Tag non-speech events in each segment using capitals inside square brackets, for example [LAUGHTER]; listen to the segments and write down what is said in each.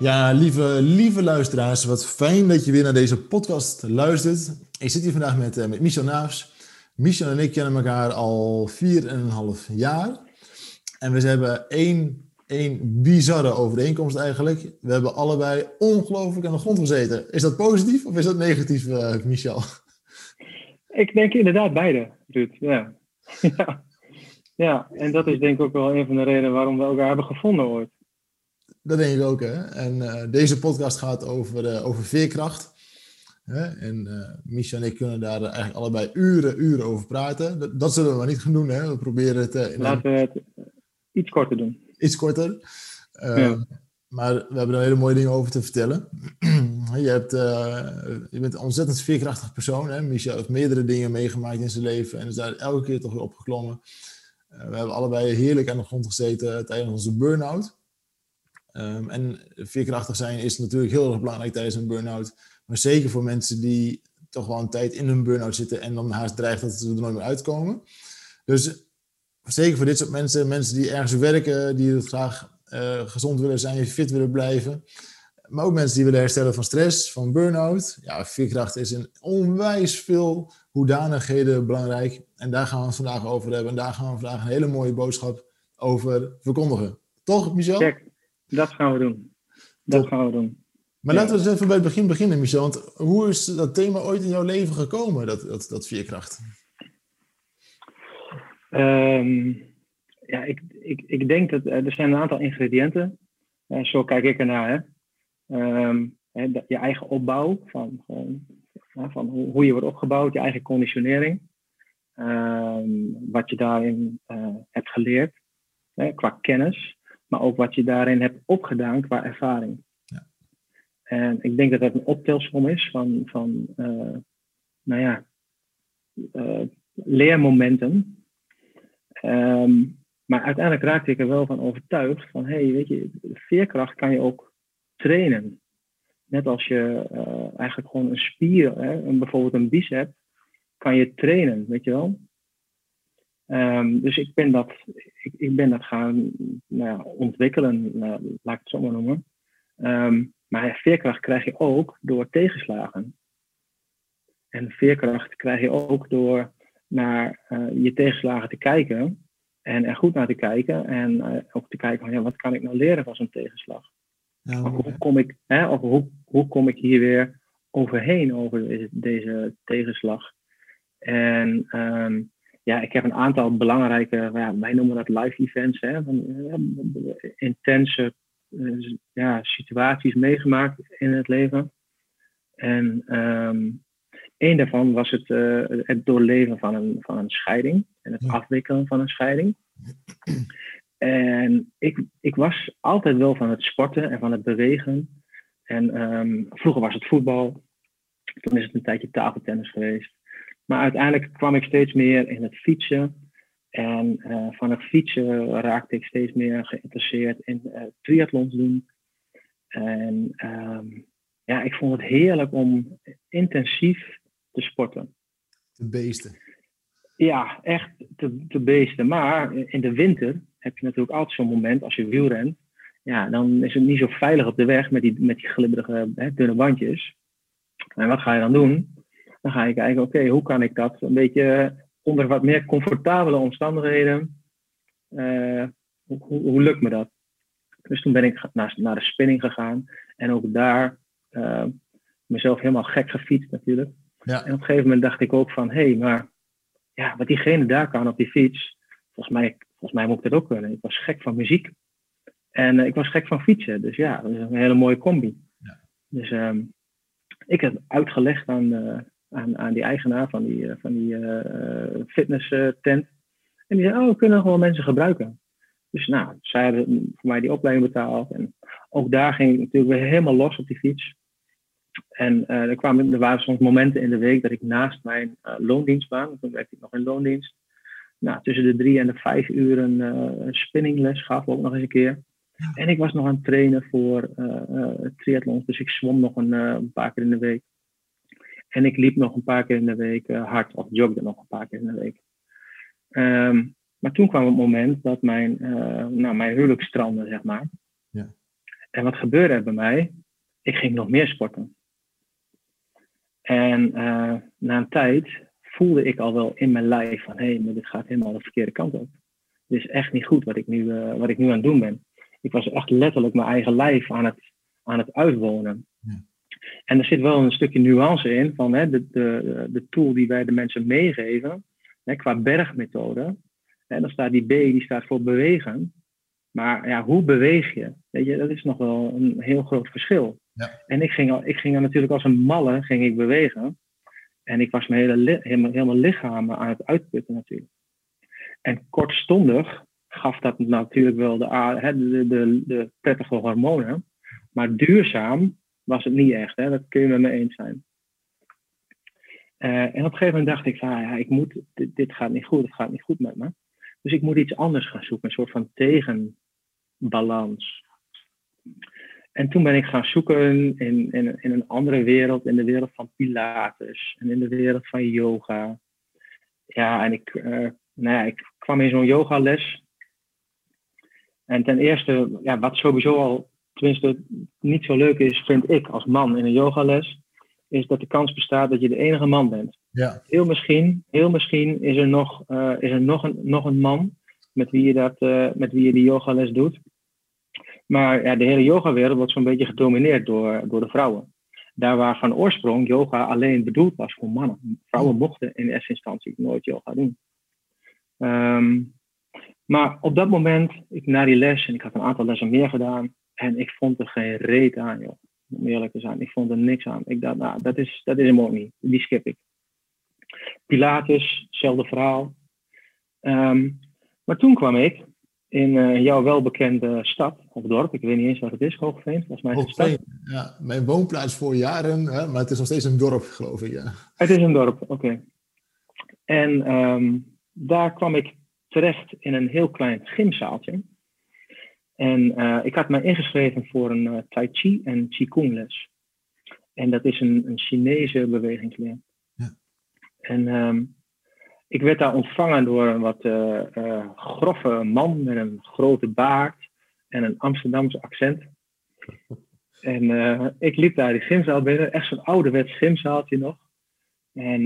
Ja, lieve, lieve luisteraars, wat fijn dat je weer naar deze podcast luistert. Ik zit hier vandaag met, uh, met Michel Naafs. Michel en ik kennen elkaar al 4,5 jaar. En we hebben één, één bizarre overeenkomst eigenlijk. We hebben allebei ongelooflijk aan de grond gezeten. Is dat positief of is dat negatief, uh, Michel? Ik denk inderdaad beide, Ruud. Ja. [LAUGHS] ja. ja, en dat is denk ik ook wel een van de redenen waarom we elkaar hebben gevonden ooit. Dat denk ik ook. Hè? En uh, deze podcast gaat over, uh, over veerkracht. Hè? En uh, Misha en ik kunnen daar eigenlijk allebei uren, uren over praten. Dat, dat zullen we maar niet gaan doen. Hè? We proberen het... In Laten we het iets korter doen. Iets korter. Ja. Maar we hebben er hele mooie dingen over te vertellen. [CLEARS THROAT] je, hebt, je bent een ontzettend veerkrachtig persoon. Hè? Misha heeft meerdere dingen meegemaakt in zijn leven. En is daar elke keer toch weer opgeklommen. we hebben allebei heerlijk aan de grond gezeten tijdens onze burn-out. Um, en veerkrachtig zijn is natuurlijk heel erg belangrijk tijdens een burn-out. Maar zeker voor mensen die toch wel een tijd in hun burn-out zitten en dan haast dreigen dat ze er nooit meer uitkomen. Dus zeker voor dit soort mensen, mensen die ergens werken, die het graag uh, gezond willen zijn, fit willen blijven. Maar ook mensen die willen herstellen van stress, van burn-out. Ja, veerkracht is in onwijs veel hoedanigheden belangrijk. En daar gaan we het vandaag over hebben. En daar gaan we vandaag een hele mooie boodschap over verkondigen. Toch, Michel? Dat gaan we doen. Dat gaan we doen. Maar laten we eens even bij het begin beginnen, Michel. Want hoe is dat thema ooit in jouw leven gekomen, dat, dat, dat veerkracht? Um, ja, ik, ik, ik denk dat er zijn een aantal ingrediënten. Uh, zo kijk ik ernaar. Hè. Um, hè, je eigen opbouw, van, van, van hoe je wordt opgebouwd, je eigen conditionering. Um, wat je daarin uh, hebt geleerd, hè, qua kennis maar ook wat je daarin hebt opgedaan qua ervaring. Ja. En ik denk dat dat een optelsom is van, van uh, nou ja, uh, leermomenten. Um, maar uiteindelijk raakte ik er wel van overtuigd van, hé, hey, weet je, veerkracht kan je ook trainen. Net als je uh, eigenlijk gewoon een spier, hè, bijvoorbeeld een bicep, kan je trainen, weet je wel. Um, dus ik ben dat, ik, ik ben dat gaan nou ja, ontwikkelen, nou, laat ik het zo maar noemen. Um, maar veerkracht krijg je ook door tegenslagen. En veerkracht krijg je ook door naar uh, je tegenslagen te kijken en er goed naar te kijken en uh, ook te kijken van ja, wat kan ik nou leren van zo'n tegenslag? Ja, hoe kom ik, hè, of hoe, hoe kom ik hier weer overheen over deze, deze tegenslag? En um, ja, ik heb een aantal belangrijke, ja, wij noemen dat live events, hè, van, intense uh, ja, situaties meegemaakt in het leven. En um, een daarvan was het, uh, het doorleven van een, van een scheiding en het afwikkelen van een scheiding. En ik, ik was altijd wel van het sporten en van het bewegen. En um, vroeger was het voetbal. Toen is het een tijdje tafeltennis geweest. Maar uiteindelijk kwam ik steeds meer in het fietsen. En uh, van het fietsen raakte ik steeds meer geïnteresseerd in uh, triathlons doen. En um, ja, ik vond het heerlijk om intensief te sporten. De beesten. Ja, echt te, te beesten. Maar in de winter heb je natuurlijk altijd zo'n moment als je wielrent. Ja, dan is het niet zo veilig op de weg met die, met die glibberige hè, dunne bandjes. En wat ga je dan doen? Dan ga je kijken, oké, hoe kan ik dat een beetje onder wat meer comfortabele omstandigheden, uh, hoe, hoe, lukt me dat? Dus toen ben ik naar, naar de spinning gegaan en ook daar uh, mezelf helemaal gek gefietst natuurlijk. Ja. En op een gegeven moment dacht ik ook van, hé, hey, maar ja, wat diegene daar kan op die fiets, volgens mij, volgens mij moet ik dat ook kunnen. Ik was gek van muziek en uh, ik was gek van fietsen. Dus ja, dat is een hele mooie combi. Ja. Dus um, ik heb uitgelegd aan, aan, aan die eigenaar van die, eh, van die uh, fitness tent. En die zei, oh, we kunnen gewoon mensen gebruiken. Dus nou, zij hebben voor mij die opleiding betaald. En ook daar ging ik natuurlijk weer helemaal los op die fiets. En uh, er, kwamen, er waren soms momenten in de week dat ik naast mijn uh, loondienstbaan, toen werkte ik nog in loondienst, nou, tussen de drie en de vijf uur een, uh, spinningles gaf, ook nog eens een keer. En ik was nog aan het trainen voor triathlons, dus ik zwom nog een, een, paar keer in de week. En ik liep nog een paar keer in de week hard, of jogde nog een paar keer in de week. Um, maar toen kwam het moment dat mijn, nou, mijn huwelijk strandde, zeg maar. Ja. En wat gebeurde er bij mij? Ik ging nog meer sporten. En uh, na een tijd voelde ik al wel in mijn lijf van hé, hey, maar dit gaat helemaal de verkeerde kant op. Dit is echt niet goed wat ik nu, uh, wat ik nu aan het doen ben. Ik was echt letterlijk mijn eigen lijf aan het, aan het uitwonen. En er zit wel een stukje nuance in van hè, de, de, de tool die wij de mensen meegeven, hè, qua bergmethode. Hè, dan staat die B, die staat voor bewegen. Maar ja, hoe beweeg je? Weet je? Dat is nog wel een heel groot verschil. Ja. En ik ging, al, ik ging er natuurlijk als een malle ging ik bewegen. En ik was mijn hele, helemaal, helemaal lichaam aan het uitputten natuurlijk. En kortstondig gaf dat natuurlijk wel de, de, de, de prettige hormonen. Maar duurzaam was het niet echt. Hè? Dat kun je met me eens zijn. Uh, en op een gegeven moment dacht ik van, ja, ik moet, dit, gaat niet goed, het gaat niet goed met me. Dus ik moet iets anders gaan zoeken, een soort van tegenbalans. En toen ben ik gaan zoeken in, in, in een andere wereld, in de wereld van Pilates en in de wereld van yoga. Ja, en ik, uh, nou ja, ik kwam in zo'n yogales. En ten eerste, ja, wat sowieso al, tenminste niet zo leuk is, vind ik als man in een yogales, is dat de kans bestaat dat je de enige man bent. Ja. Heel misschien, heel misschien is er nog, uh, is er nog, een, nog een man met wie je, dat, uh, met wie je die yogales doet. Maar ja, de hele yogawereld wordt zo'n beetje gedomineerd door, door de vrouwen. Daar waar van oorsprong yoga alleen bedoeld was voor mannen. Vrouwen mochten in eerste instantie nooit yoga doen. Um, maar op dat moment, ik na die les, en ik had een aantal lessen meer gedaan, en ik vond er geen reet aan, joh. Om eerlijk te zijn, ik vond er niks aan. Ik dacht, nou, dat is, dat is hem ook niet. Die skip ik. Pilates, hetzelfde verhaal. Um, maar toen kwam ik in uh, jouw welbekende stad of dorp. Ik weet niet eens wat het is, Hoogveen. Volgens mij stad. Ja, mijn woonplaats voor jaren, hè, maar het is nog steeds een dorp, geloof ik. Ja. Het is een dorp, oké. En um, daar kwam ik terecht in een heel klein gymzaaltje. En uh, ik had me ingeschreven voor een uh, Tai Chi en Qigong les. En dat is een, een Chinese bewegingsleer. Ja. En um, ik werd daar ontvangen door een wat uh, grove man met een grote baard en een Amsterdamse accent. [LAUGHS] En ik liep daar die gymzaal binnen, echt zo'n ouderwets gymzaaltje nog. En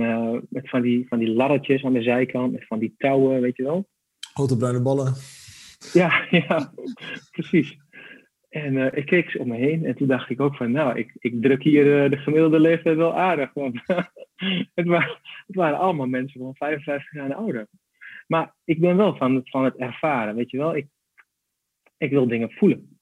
met van die, van die laddertjes aan de zijkant, met van die touwen, weet je wel. Grote bruine ballen. [LAUGHS] Ja, ja, precies. En uh, ik keek om me heen en toen dacht ik ook van, nou, ik, ik druk hier uh, de gemiddelde leeftijd wel aardig. Want [LAUGHS] het, waren, het waren allemaal mensen van 55 jaar en ouder. Maar ik ben wel van, van het ervaren, weet je wel. Ik, ik wil dingen voelen.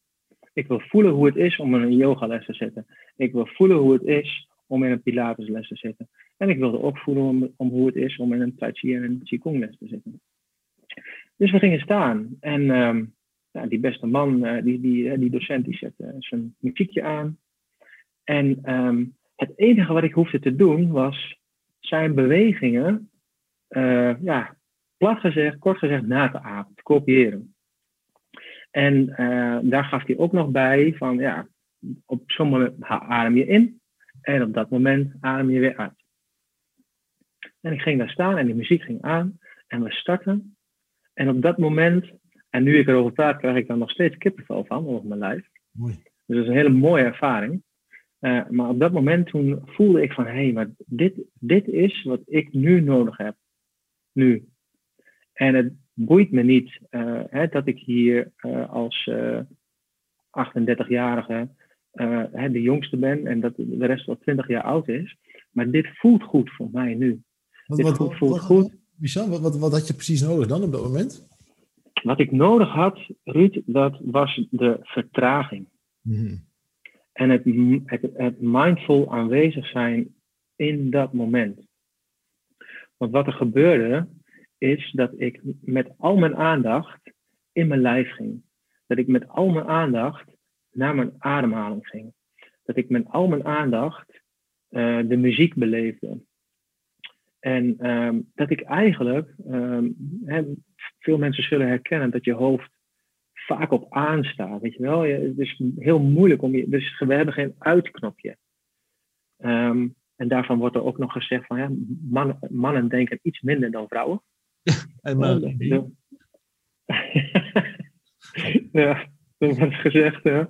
Ik wil voelen hoe het is om in een yogales te zitten. Ik wil voelen hoe het is om in een pilatesles te zitten. En ik wilde ook voelen om, om hoe het is om in een tai chi en een qigong les te zitten. Dus we gingen staan en... Um, nou, die beste man, uh, die, die, die docent, die zette zijn muziekje aan. En um, het enige wat ik hoefde te doen was zijn bewegingen, ja, plat gezegd, kort gezegd, na te apen, te kopiëren. En daar gaf hij ook nog bij van, ja, op zo'n moment adem je in en op dat moment adem je weer uit. En ik ging daar staan en die muziek ging aan en we starten. En op dat moment en nu ik erover praat, krijg ik dan nog steeds kippenvel van over mijn lijf. Mooi. Dus dat is een hele mooie ervaring. Uh, maar op dat moment toen voelde ik van, hé, hey, maar dit, dit is wat ik nu nodig heb. Nu. En het boeit me niet uh, hè, dat ik hier uh, als 38-jarige de jongste ben en dat de rest wel 20 jaar oud is. Maar dit voelt goed voor mij nu. Dit wat, voelt, wat, goed. Michel, wat, wat, wat had je precies nodig dan op dat moment? Wat ik nodig had, Ruud, dat was de vertraging. Mhm. En het, het, het, mindful aanwezig zijn in dat moment. Want wat er gebeurde, is dat ik met al mijn aandacht in mijn lijf ging. Dat ik met al mijn aandacht naar mijn ademhaling ging. Dat ik met al mijn aandacht de muziek beleefde. En ehm, dat ik eigenlijk, um, veel mensen zullen herkennen dat je hoofd vaak op aanstaat, weet je wel. Het is heel moeilijk om je, dus we hebben geen uitknopje. Ehm, en daarvan wordt er ook nog gezegd van, ja, mannen, mannen denken iets minder dan vrouwen. [LAUGHS] en mannen. [LAUGHS] ja, dat wordt gezegd. Hè.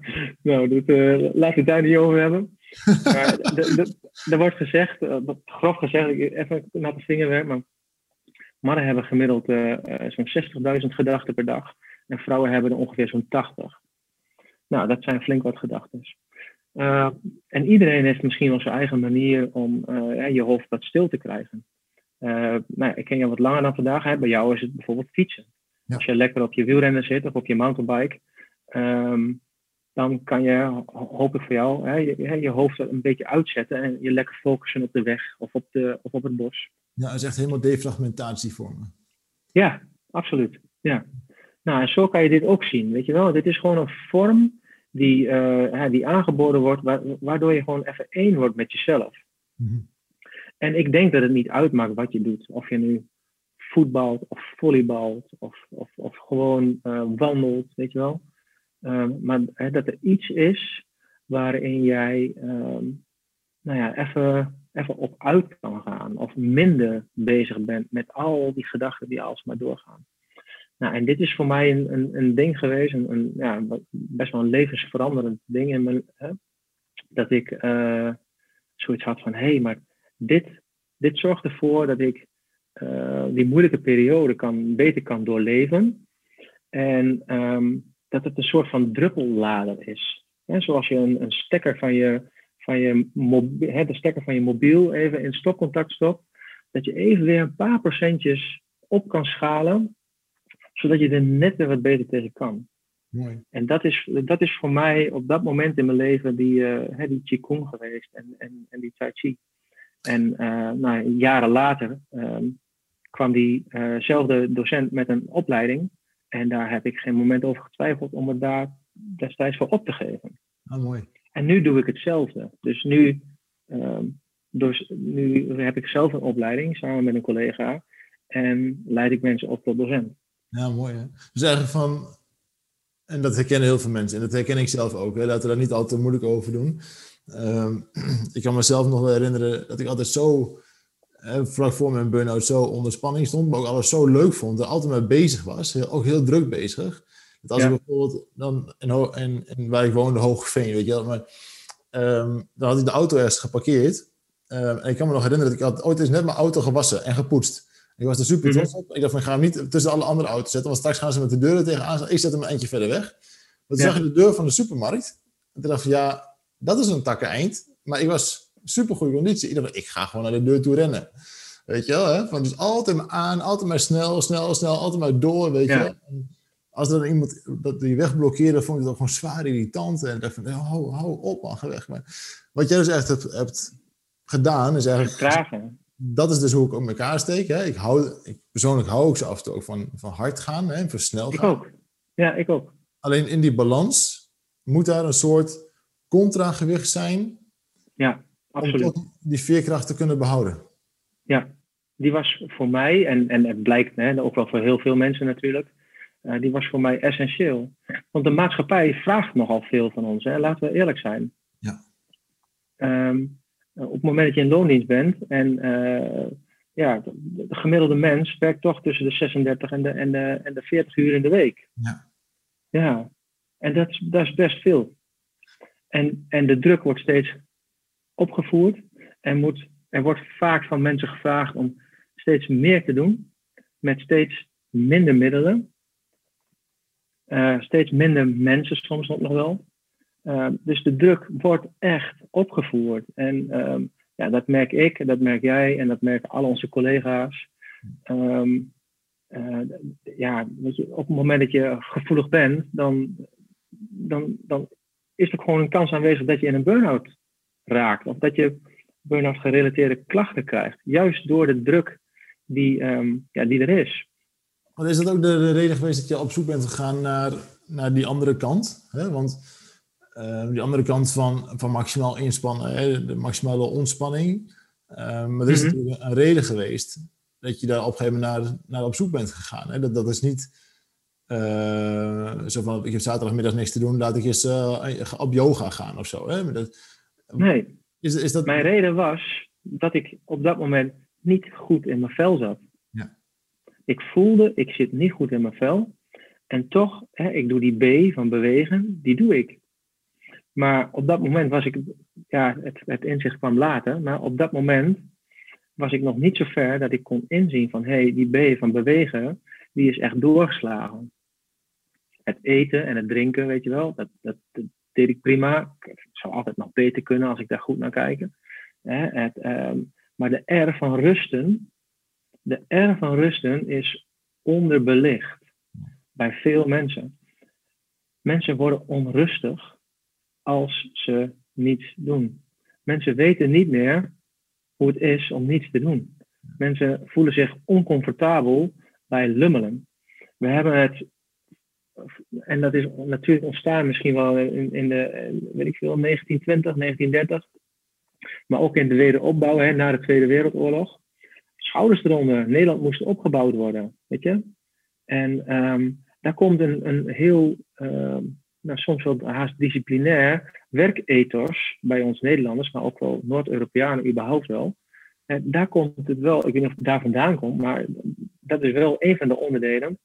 Nou, dat, uh, laten we het daar niet over hebben. Maar er wordt gezegd, uh, grof gezegd, even naar de vingerwerk, maar mannen hebben gemiddeld uh, zo'n 60.000 gedachten per dag. En vrouwen hebben er ongeveer zo'n 80. Nou, dat zijn flink wat gedachten. en iedereen heeft misschien wel zijn eigen manier om je hoofd wat stil te krijgen. nou, ik ken je wat langer dan vandaag. Hè. Bij jou is het bijvoorbeeld fietsen. Als je lekker op je wielrenner zit of op je mountainbike, ehm, dan kan je, hoop ik voor jou, hè, je, je hoofd een beetje uitzetten en je lekker focussen op de weg of op, de, of op het bos. Ja, dat is echt helemaal defragmentatie voor me. Ja, absoluut. Ja. Nou, en zo kan je dit ook zien, weet je wel. Dit is gewoon een vorm die, uh, die aangeboden wordt, waardoor je gewoon even één wordt met jezelf. Mhm. En ik denk dat het niet uitmaakt wat je doet. Of je nu voetbalt of volleybalt of, of, of gewoon uh, wandelt, weet je wel. Um, maar dat er iets is waarin jij um, nou ja, even, even op uit kan gaan of minder bezig bent met al die gedachten die alsmaar doorgaan. Nou, en dit is voor mij een, een, een ding geweest, een, een, ja, best wel een levensveranderend ding in mijn, dat ik uh, zoiets had van, hé, hey, maar dit, dit zorgt ervoor dat ik uh, die moeilijke periode kan, beter kan doorleven. En um, dat het een soort van druppellader is. zoals je een, een, stekker van je, van je mobiel, de stekker van je mobiel even in stopcontact stopt. Dat je even weer een paar procentjes op kan schalen, zodat je er net weer wat beter tegen kan. Mooi. En dat is, dat is voor mij op dat moment in mijn leven die, uh, die Qigong geweest en, en, en die Tai Chi. En uh, nou, jaren later um, kwam diezelfde uh docent met een opleiding en daar heb ik geen moment over getwijfeld om het daar destijds voor op te geven. Ah, mooi. En nu doe ik hetzelfde. Dus nu, um, dus nu heb ik zelf een opleiding samen met een collega en leid ik mensen op tot docent. Ja, mooi hè. Dus eigenlijk van, en dat herkennen heel veel mensen en dat herken ik zelf ook. Hè. Laten we daar niet al te moeilijk over doen. Um, [CLEARS THROAT] ik kan mezelf nog wel herinneren dat ik altijd zo vlak voor mijn burn-out zo onder spanning stond, maar ook alles zo leuk vond en altijd mee bezig was, heel, ook heel druk bezig. Dat als ik bijvoorbeeld dan in, waar ik woonde, Hoogveen, weet je wel, maar um, dan had ik de auto ergens geparkeerd. Um, en ik kan me nog herinneren dat ik had ooit eens net mijn auto gewassen en gepoetst. Ik was er super mhm. trots op. Ik dacht van, ik ga hem niet tussen alle andere auto's zetten, want straks gaan ze met de deuren tegenaan. Ik zet hem een eentje verder weg. Maar toen zag je de deur van de supermarkt. En toen dacht ik van, ja, dat is een takken eind. Maar ik was super goede conditie. Ik ga gewoon naar de deur toe rennen. Weet je wel, hè? Van dus altijd maar aan, altijd maar snel, snel, snel, altijd maar door, weet je Als er dan iemand dat die weg blokkeerde, vond ik ook gewoon zwaar irritant. En dacht van, hou, hou op man, ga weg. Maar wat jij dus echt hebt, hebt gedaan, is eigenlijk... Dat is dus hoe ik op elkaar steek. Hè? Ik hou, ik, persoonlijk hou ik ze af en toe ook van, van hard gaan, hè? versneld gaan. Ik ook. Ja, ik ook. Alleen in die balans moet daar een soort contragewicht zijn. Ja Absoluut. Om die veerkracht te kunnen behouden. Ja, die was voor mij, en, en het blijkt hè, ook wel voor heel veel mensen natuurlijk, uh, die was voor mij essentieel. Want de maatschappij vraagt nogal veel van ons, hè, laten we eerlijk zijn. Ja. Um, op het moment dat je in loondienst bent en uh, ja, de, de, gemiddelde mens werkt toch tussen de 36 en de, en de, en de 40 uur in de week. Ja. Ja, en dat, dat is best veel. En, en de druk wordt steeds opgevoerd. En moet, er wordt vaak van mensen gevraagd om steeds meer te doen met steeds minder middelen. Uh, steeds minder mensen soms nog wel. Uh, dus de druk wordt echt opgevoerd. En uh, ja, dat merk ik, dat merk jij en dat merken al onze collega's. Um, ja, weet je, op het moment dat je gevoelig bent, dan, dan, dan is er gewoon een kans aanwezig dat je in een burn-out raakt. Of dat je burn-out gerelateerde klachten krijgt. Juist door de druk die, um, ja, die er is. Maar is dat ook de, de, reden geweest dat je op zoek bent gegaan naar, naar die andere kant? Hè? Want uh, die andere kant van, van maximaal inspannen, hè, de maximale ontspanning. Uh, maar er is mhm. natuurlijk een reden geweest dat je daar op een gegeven moment naar, naar op zoek bent gegaan. Hè? Dat, dat is niet uh, zo van, ik heb zaterdagmiddag niks te doen, laat ik eens op yoga gaan of zo. Hè? Dat, nee, is, is dat... mijn reden was dat ik op dat moment niet goed in mijn vel zat. Ja. Ik voelde, ik zit niet goed in mijn vel. En toch, hè, ik doe die B van bewegen, die doe ik. Maar op dat moment was ik, ja, het, het inzicht kwam later, maar op dat moment was ik nog niet zo ver dat ik kon inzien van, hé, hey, die B van bewegen, die is echt doorgeslagen. Het eten en het drinken, weet je wel, dat, dat, deed ik prima. Zou altijd nog beter kunnen als ik daar goed naar kijk. Het, ehm, maar de R van rusten, de R van rusten is onderbelicht bij veel mensen. Mensen worden onrustig als ze niets doen. Mensen weten niet meer hoe het is om niets te doen. Mensen voelen zich oncomfortabel bij lummelen. We hebben het, en dat is natuurlijk ontstaan misschien wel in, in de, weet ik veel, 1920, 1930, maar ook in de wederopbouw hè, na de Tweede Wereldoorlog. Schouders eronder, Nederland moest opgebouwd worden, weet je. En um, daar komt een, een heel, um, nou, soms wel haast disciplinair werkethos bij ons Nederlanders, maar ook wel Noord-Europeanen überhaupt wel. En daar komt het wel, ik weet niet of het daar vandaan komt, maar dat is wel een van de onderdelen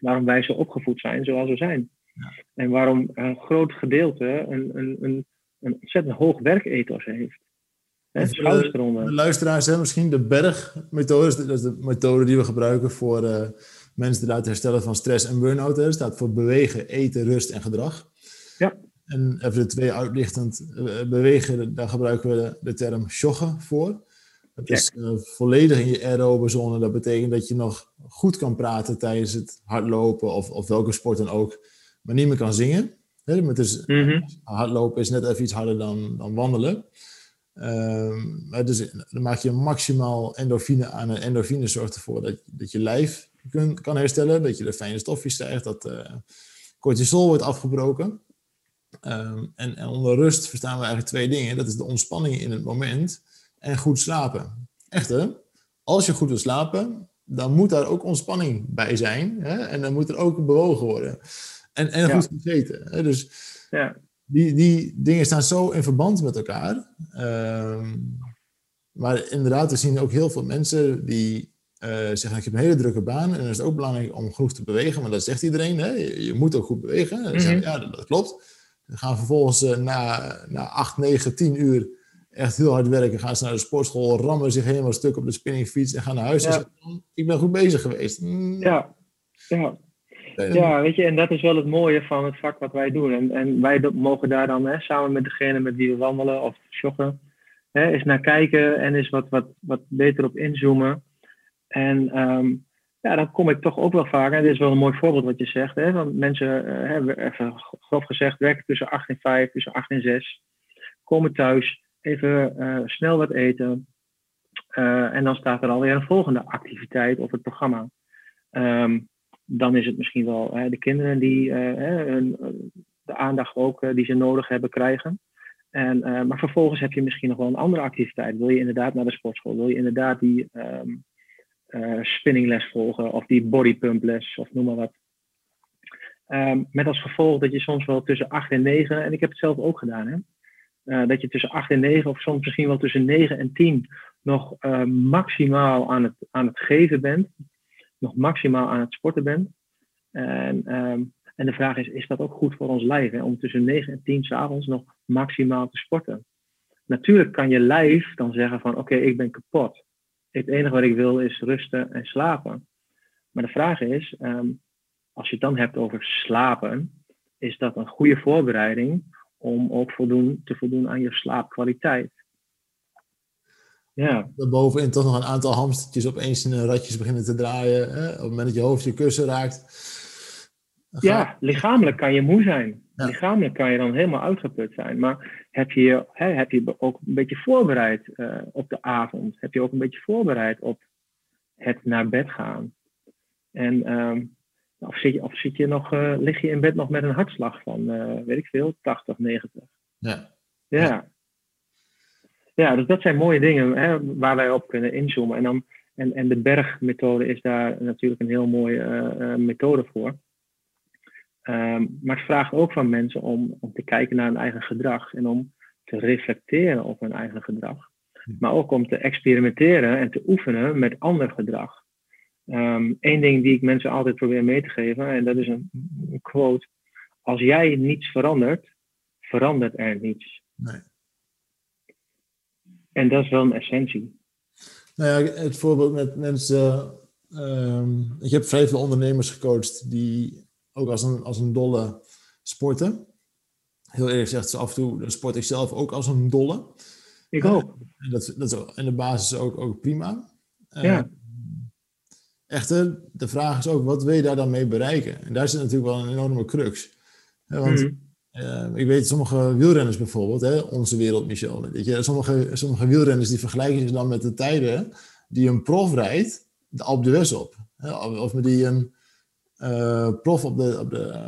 waarom wij zo opgevoed zijn zoals we zijn. Ja. En waarom een groot gedeelte een, een, een, een ontzettend hoog werkethos heeft. He, de, de luisteraars misschien de bergmethode, dat is de methode die we gebruiken voor uh, mensen te laten herstellen van stress en burn-out. Dat staat voor bewegen, eten, rust en gedrag. Ja. En even de twee uitlichtend. Uh, bewegen, daar gebruiken we de, de term joggen voor. Dat is uh, volledig in je aerobe zone. Dat betekent dat je nog goed kan praten tijdens het hardlopen of, of welke sport dan ook, maar niet meer kan zingen. He, dus, mm -hmm. Hardlopen is net even iets harder dan, dan wandelen. Um, dus dan maak je maximaal endorfine aan. En endorfine zorgt ervoor dat, dat je lijf kun, kan herstellen. Dat je de fijne stofjes krijgt. Dat uh, cortisol wordt afgebroken. Um, en, en, onder rust verstaan we eigenlijk twee dingen. Dat is de ontspanning in het moment en goed slapen. Echter, als je goed wil slapen, dan moet daar ook ontspanning bij zijn. Hè? En dan moet er ook bewogen worden. En, en goed gegeten. Hè? Dus ja die, die dingen staan zo in verband met elkaar. Ehm, maar inderdaad, we zien ook heel veel mensen die uh, zeggen: Ik heb een hele drukke baan en het is ook belangrijk om genoeg te bewegen. Maar dat zegt iedereen: hè? Je, moet ook goed bewegen. Mm zeggen, ja, dat, klopt. We gaan vervolgens uh, na, na 8, 9, 10 uur echt heel hard werken. Gaan ze naar de sportschool, rammen zich helemaal stuk op de spinningfiets en gaan naar huis. Ja. En zeggen, ik ben goed bezig geweest. Mm. Ja, ja. Ja, weet je, en dat is wel het mooie van het vak wat wij doen. En, en wij mogen daar dan hè, samen met degene met wie we wandelen of joggen, hè, eens naar kijken en eens wat, wat, wat beter op inzoomen. En um, ja, dan kom ik toch ook wel vaak, en dit is wel een mooi voorbeeld wat je zegt, hè, want mensen, hebben even grof gezegd, werken tussen 8 en 5, tussen 8 en 6, komen thuis, even uh, snel wat eten. Uh, en dan staat er alweer een volgende activiteit op het programma. Um, dan is het misschien wel hè, de kinderen die uh, de aandacht ook die ze nodig hebben krijgen. En, maar vervolgens heb je misschien nog wel een andere activiteit. Wil je inderdaad naar de sportschool? Wil je inderdaad die um, spinningles volgen of die bodypumples of noem maar wat? Um, met als gevolg dat je soms wel tussen 8 en 9, en ik heb het zelf ook gedaan, hè, uh, dat je tussen 8 en 9 of soms misschien wel tussen 9 en 10 nog uh, maximaal aan het, aan het geven bent nog maximaal aan het sporten bent. En, um, en de vraag is, is dat ook goed voor ons lijf? Hè? Om tussen 9 en 10 s'avonds nog maximaal te sporten. Natuurlijk kan je lijf dan zeggen van oké, ik ben kapot. Het enige wat ik wil is rusten en slapen. Maar de vraag is, um, als je het dan hebt over slapen, is dat een goede voorbereiding om ook voldoen, te voldoen aan je slaapkwaliteit? Ja. Bovenin toch nog een aantal hamstertjes opeens in een ratjes beginnen te draaien. Hè? Op het moment dat je hoofd je kussen raakt. Ja, lichamelijk kan je moe zijn. Lichamelijk kan je dan helemaal uitgeput zijn. Maar heb je, hè, heb je ook een beetje voorbereid uh, op de avond? Heb je ook een beetje voorbereid op het naar bed gaan? En um, Of zit je, of zit je nog, uh, lig je in bed nog met een hartslag van, weet ik veel, 80, 90? Ja. Ja. Ja, dus dat zijn mooie dingen hè, waar wij op kunnen inzoomen. En, dan, en, en de bergmethode is daar natuurlijk een heel mooie methode voor. Um, maar het vraagt ook van mensen om, om te kijken naar hun eigen gedrag en om te reflecteren op hun eigen gedrag. Maar ook om te experimenteren en te oefenen met ander gedrag. Eén ehm, ding die ik mensen altijd probeer mee te geven, en dat is een, een quote. Als jij niets verandert, verandert er niets. Nee. En dat is wel een essentie. Nou ja, het voorbeeld met mensen. Um, ik heb vrij veel ondernemers gecoacht die ook als een, als een dolle sporten. Heel eerlijk gezegd, af en toe sport ik zelf ook als een dolle. Ik ook. En dat, dat is in de basis ook, ook prima. Ja. Echter, de vraag is ook, wat wil je daar dan mee bereiken? En daar zit natuurlijk wel een enorme crux. want mm. uh, ik weet, sommige wielrenners bijvoorbeeld, hè, onze wereld, Michel. Weet je, sommige, sommige wielrenners die vergelijken zich dan met de tijden die een prof rijdt, de Alpe d'Huez op. Hè, of met die een uh, prof op de, op, de,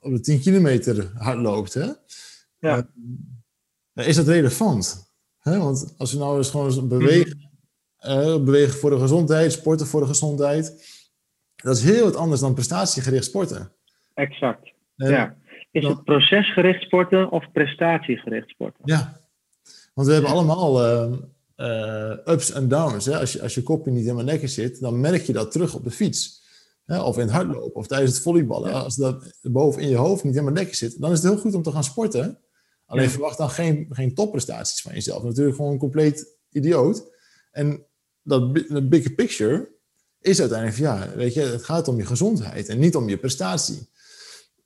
op de 10 kilometer hard loopt. Hè? Ja. is dat relevant? Hè? Want als je nou eens gewoon bewegen, uh, bewegen voor de gezondheid, sporten voor de gezondheid, dat is heel wat anders dan prestatiegericht sporten. Exact. ja. Is het procesgericht sporten of prestatiegericht sporten? Ja, want we hebben allemaal uh, ups en downs. Hè? Als, je, als je kopje niet helemaal lekker zit, dan merk je dat terug op de fiets. Hè? Of in het hardlopen, of tijdens het volleyballen. Als dat boven in je hoofd niet helemaal lekker zit, dan is het heel goed om te gaan sporten. Alleen verwacht dan geen, geen topprestaties van jezelf. Natuurlijk gewoon een compleet idioot. En dat, dat bigger picture is uiteindelijk ja, weet je, het gaat om je gezondheid en niet om je prestatie.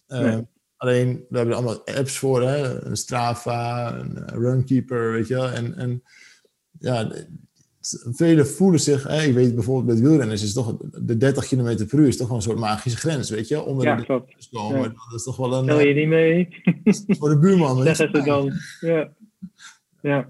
Uh, Alleen, we hebben er allemaal apps voor, hè? een Strava, een Runkeeper, weet je En, en ja, velen voelen zich, hè, ik weet bijvoorbeeld met wielrenners is toch de 30 km per uur is toch wel een soort magische grens, weet je? Onder ja, de klopt. komen, ja. dat is toch wel een... Stel je niet mee. [LAUGHS] voor de buurman. Zeggen ze dan. Ja. ja.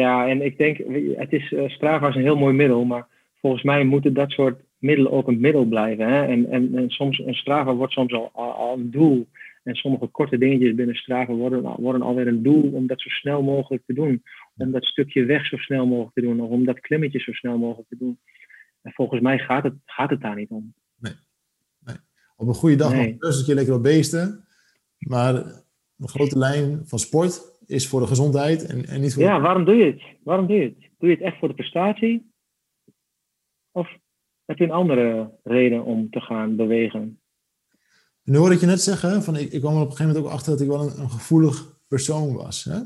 Ja, en ik denk, het is, uh, Strava is een heel mooi middel, maar volgens mij moeten dat soort middelen ook een middel blijven. Hè? En, en, en soms, een Strava wordt soms al, al, een doel. En sommige korte dingetjes binnen Strava worden, worden alweer een doel om dat zo snel mogelijk te doen om dat stukje weg zo snel mogelijk te doen, of om dat klimmetje zo snel mogelijk te doen. En volgens mij gaat het, gaat het daar niet om. Nee. nee. Op een goede dag nee. nog een keer lekker op beesten, maar een grote lijn van sport is voor de gezondheid en, en niet voor... Ja, waarom doe je het? Waarom doe je het? Doe je het echt voor de prestatie? Of heb je een andere reden om te gaan bewegen? Nu hoorde ik je net zeggen, van, ik, ik kwam er op een gegeven moment ook achter dat ik wel een, een gevoelig persoon was. Hè?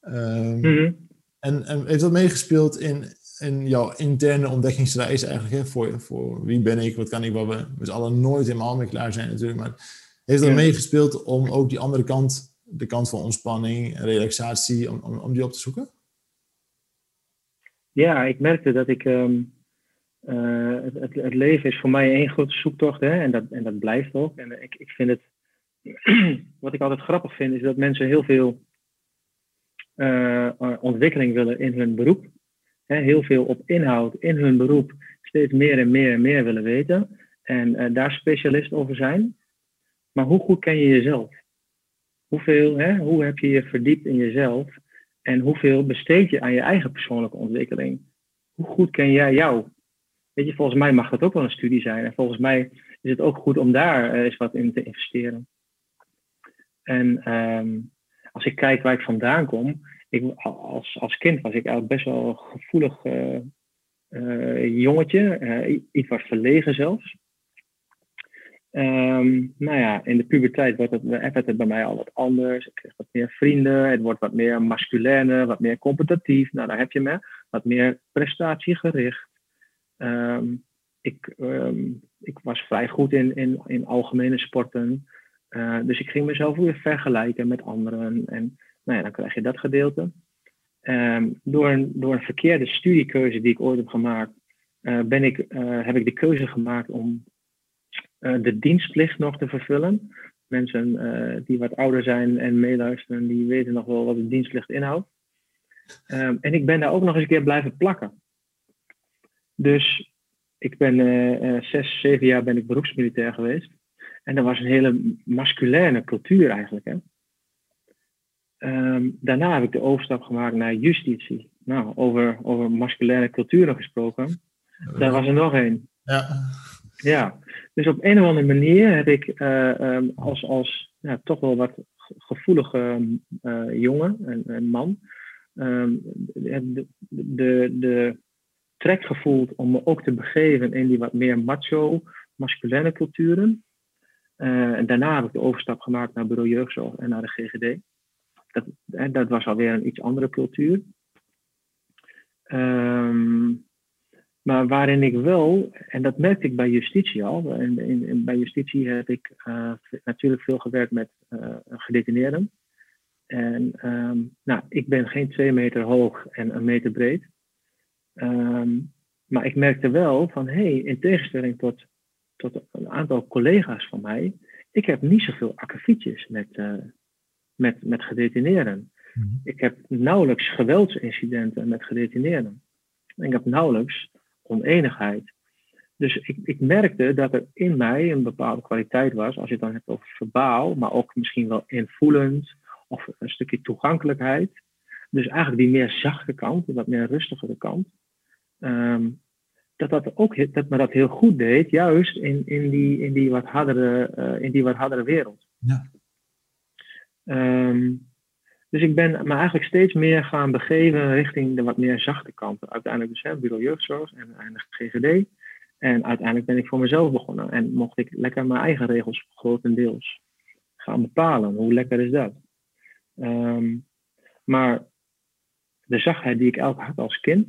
Um, en, en heeft dat meegespeeld in, in jouw interne ontdekkingsreis eigenlijk? Hè? Voor, voor wie ben ik, wat kan ik, waar we met z'n allen nooit helemaal mee klaar zijn natuurlijk. Maar heeft dat meegespeeld om ook die andere kant, de kant van ontspanning en relaxatie, om, om, die op te zoeken? Ja, ik merkte dat ik... Um, uh, het, het, leven is voor mij één grote zoektocht hè? En, dat, en dat blijft ook. En ik, ik vind het... [CLEARS THROAT] wat ik altijd grappig vind, is dat mensen heel veel uh, ontwikkeling willen in hun beroep. heel veel op inhoud in hun beroep steeds meer en meer en meer willen weten. En daar specialist over zijn. Maar hoe goed ken je jezelf? Hoeveel, hè, hoe heb je je verdiept in jezelf? En hoeveel besteed je aan je eigen persoonlijke ontwikkeling? Hoe goed ken jij jou? Weet je, volgens mij mag dat ook wel een studie zijn. En volgens mij is het ook goed om daar eens wat in te investeren. En um, als ik kijk waar ik vandaan kom, ik, als, als kind was ik eigenlijk best wel een gevoelig uh, jongetje, iets wat verlegen zelfs. Um, nou ja, in de puberteit wordt het, werd het bij mij al wat anders. Ik kreeg wat meer vrienden, het wordt wat meer masculine, wat meer competitief. Nou, daar heb je me. Wat meer prestatiegericht. Um, ik, um, ik was vrij goed in, in, in algemene sporten. Uh, dus ik ging mezelf weer vergelijken met anderen. En nou ja, dan krijg je dat gedeelte. Door, een, door een verkeerde studiekeuze die ik ooit heb gemaakt, uh, ben ik, heb ik de keuze gemaakt om de dienstplicht nog te vervullen. Mensen die wat ouder zijn en meeluisteren, die weten nog wel wat de dienstplicht inhoudt. Um, en ik ben daar ook nog eens een keer blijven plakken. Dus ik ben uh, zes, zeven jaar ben ik beroepsmilitair geweest. En dat was een hele masculine cultuur eigenlijk. Hè? Ehm, daarna heb ik de overstap gemaakt naar justitie. Nou, over, over masculine culturen gesproken. Daar was er nog één. Ja. Ja, dus op een of andere manier heb ik uh, als, als ja, toch wel wat gevoelige uh, jongen en, man um, de, de, de trek gevoeld om me ook te begeven in die wat meer macho, masculine culturen. Uh, en daarna heb ik de overstap gemaakt naar bureau jeugdzorg en naar de GGD. Dat, dat was alweer een iets andere cultuur. Um, maar waarin ik wel, en dat merkte ik bij justitie al, en in, in, bij justitie heb ik uh, natuurlijk veel gewerkt met uh, gedetineerden. En um, nou, ik ben geen twee meter hoog en een meter breed. Um, maar ik merkte wel van, hé, hey, in tegenstelling tot, tot een aantal collega's van mij, ik heb niet zoveel akkefietjes met, uh, met, met gedetineerden. Mm -hmm. Ik heb nauwelijks geweldsincidenten met gedetineerden. En ik heb nauwelijks oneenigheid. Dus ik, ik merkte dat er in mij een bepaalde kwaliteit was, als je het dan hebt over verbaal, maar ook misschien wel invoelend of een stukje toegankelijkheid. Dus eigenlijk die meer zachte kant, die wat meer rustigere kant. Um, dat, dat, ook, dat me dat heel goed deed, juist in, in, die, in, die, wat hardere, uh, in die wat hardere wereld. Ja. Um, dus ik ben me eigenlijk steeds meer gaan begeven richting de wat meer zachte kanten. Uiteindelijk dus hè, bureau jeugdzorg en uiteindelijk GGD. En uiteindelijk ben ik voor mezelf begonnen. En mocht ik lekker mijn eigen regels grotendeels gaan bepalen. Hoe lekker is dat? Um, maar de zachtheid die ik elke had als kind,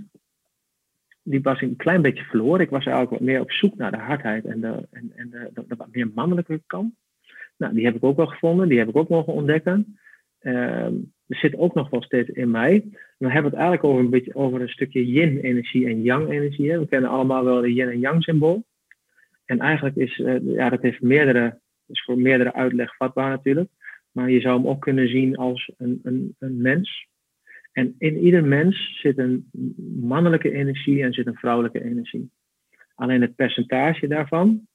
die was een klein beetje verloren. Ik was eigenlijk wat meer op zoek naar de hardheid en de, en, en de, wat meer mannelijke kant. Nou, die heb ik ook wel gevonden, die heb ik ook mogen ontdekken. Er zit ook nog wel steeds in mij. We hebben het eigenlijk over een beetje over een stukje yin-energie en yang-energie. We kennen allemaal wel de yin en yang symbool. En eigenlijk is, uh, ja, dat heeft meerdere, is voor meerdere uitleg vatbaar natuurlijk. Maar je zou hem ook kunnen zien als een, een, een mens. En in ieder mens zit een mannelijke energie en zit een vrouwelijke energie. Alleen het percentage daarvan,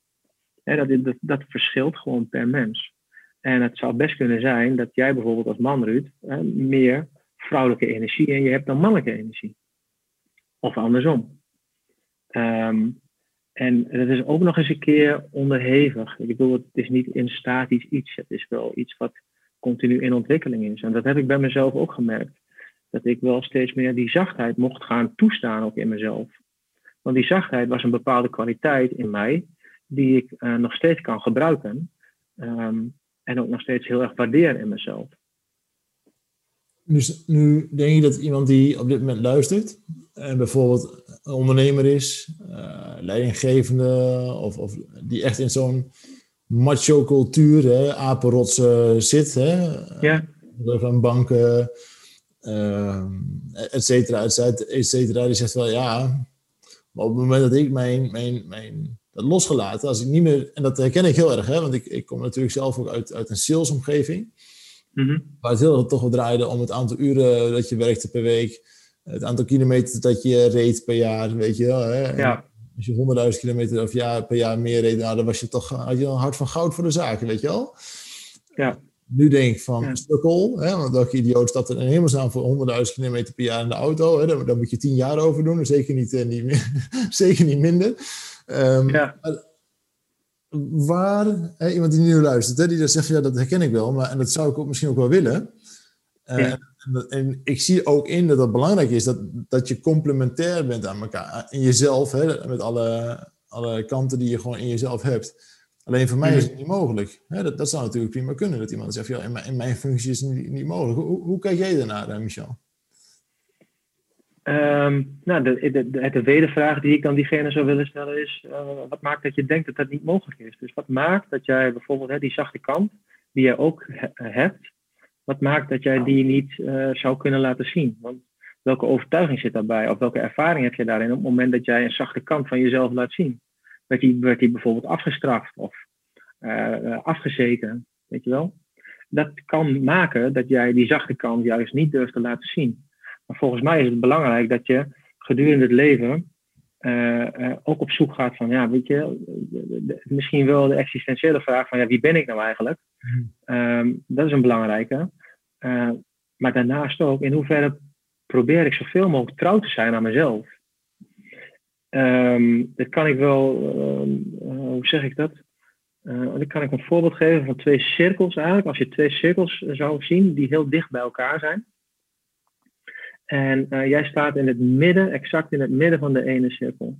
hè, dat, dat, dat verschilt gewoon per mens. En het zou best kunnen zijn dat jij bijvoorbeeld als man, Ruud, meer vrouwelijke energie en je hebt dan mannelijke energie. Of andersom. Um, en dat is ook nog eens een keer onderhevig. Ik bedoel, het is niet in statisch iets. Het is wel iets wat continu in ontwikkeling is. En dat heb ik bij mezelf ook gemerkt. Dat ik wel steeds meer die zachtheid mocht gaan toestaan ook in mezelf. Want die zachtheid was een bepaalde kwaliteit in mij die ik uh, nog steeds kan gebruiken. Um, en ook nog steeds heel erg waardeer in mezelf. Dus nu denk je dat iemand die op dit moment luistert en bijvoorbeeld een ondernemer is, uh, leidinggevende of, of die echt in zo'n macho cultuur, hè, apenrotsen zit, hè, ja. van banken, et cetera, et cetera, die zegt wel ja, maar op het moment dat ik mijn, mijn, mijn losgelaten. Als ik niet meer, en dat herken ik heel erg, hè, want ik, ik kom natuurlijk zelf ook uit, uit een salesomgeving. Mm-hmm. Waar het heel erg toch wel draaide om het aantal uren dat je werkte per week. Het aantal kilometer dat je reed per jaar, weet je wel. Hè? Ja. Als je 100.000 kilometer of jaar, per jaar meer reed, nou, dan was je toch, had je een hart van goud voor de zaken, weet je wel. Ja. Nu denk ik van, Ja. hè, want welke idioot staat er in hemelsnaam voor 100.000 kilometer per jaar in de auto? Hè? Daar, daar moet je 10 jaar over doen, zeker niet, eh, niet, meer, [LAUGHS] zeker niet minder. Ehm, Ja. Waar, hè, iemand die nu luistert, hè, die dan zegt, ja, dat herken ik wel, maar, en dat zou ik ook misschien ook wel willen. Eh, Ja. en, ik zie ook in dat het belangrijk is dat, dat je complementair bent aan elkaar. In jezelf, hè, met alle, alle kanten die je gewoon in jezelf hebt. Alleen voor mij is het niet mogelijk. Hè, dat, dat zou natuurlijk prima kunnen, dat iemand zegt, ja, in mijn, in mijn functie is het niet, niet mogelijk. Hoe, hoe kijk jij daarnaar, eh, Michel? Ehm, nou, de, de, de, de wedervraag die ik dan diegene zou willen stellen is: eh, wat maakt dat je denkt dat dat niet mogelijk is? Dus wat maakt dat jij bijvoorbeeld hè, die zachte kant, die jij ook he- hebt, wat maakt dat jij die niet eh, zou kunnen laten zien? Want welke overtuiging zit daarbij? Of welke ervaring heb je daarin op het moment dat jij een zachte kant van jezelf laat zien? Werd die, werd die bijvoorbeeld afgestraft of eh, eh, afgezeten? Weet je wel? Dat kan maken dat jij die zachte kant juist niet durft te laten zien. Maar volgens mij is het belangrijk dat je gedurende het leven ook op zoek gaat van, ja, weet je, misschien wel de existentiële vraag van, ja, wie ben ik nou eigenlijk? Ehm, dat is een belangrijke. maar daarnaast ook, in hoeverre probeer ik zoveel mogelijk trouw te zijn aan mezelf. Um, dat kan ik wel, uh, hoe zeg ik dat? Uh, dan kan ik een voorbeeld geven van twee cirkels eigenlijk. Als je twee cirkels zou zien die heel dicht bij elkaar zijn. En uh, jij staat in het midden, exact in het midden van de ene cirkel.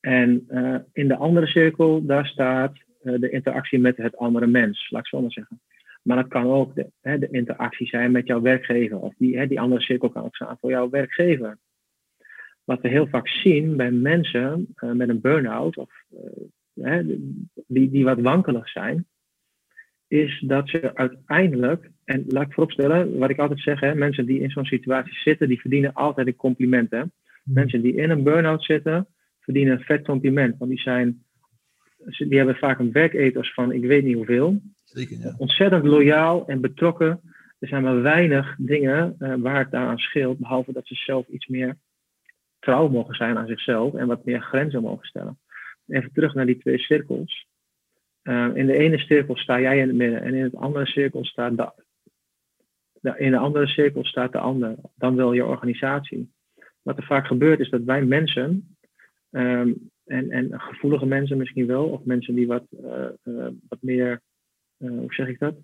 En in de andere cirkel, daar staat de interactie met het andere mens, laat ik zo maar zeggen. Maar dat kan ook de, hè, de interactie zijn met jouw werkgever. Of die, hè, die andere cirkel kan ook staan voor jouw werkgever. Wat we heel vaak zien bij mensen met een burn-out, of uh, die, die wat wankelig zijn, is dat ze uiteindelijk, en laat ik vooropstellen, wat ik altijd zeg, hè, mensen die in zo'n situatie zitten, die verdienen altijd een compliment. Hè. Mensen die in een burn-out zitten, verdienen een vet compliment. Want die, zijn, die hebben vaak een werkethos van ik weet niet hoeveel. Zeker, ja. Ontzettend loyaal en betrokken. Er zijn maar weinig dingen uh, waar het daaraan scheelt, behalve dat ze zelf iets meer trouw mogen zijn aan zichzelf en wat meer grenzen mogen stellen. Even terug naar die twee cirkels. Uh, in de ene cirkel sta jij in het midden en in het andere cirkel staat de, in de andere cirkel staat de ander, dan wel je organisatie. Wat er vaak gebeurt is dat wij mensen, um, en, en gevoelige mensen misschien wel, of mensen die wat, uh, uh, wat meer hoe zeg ik dat?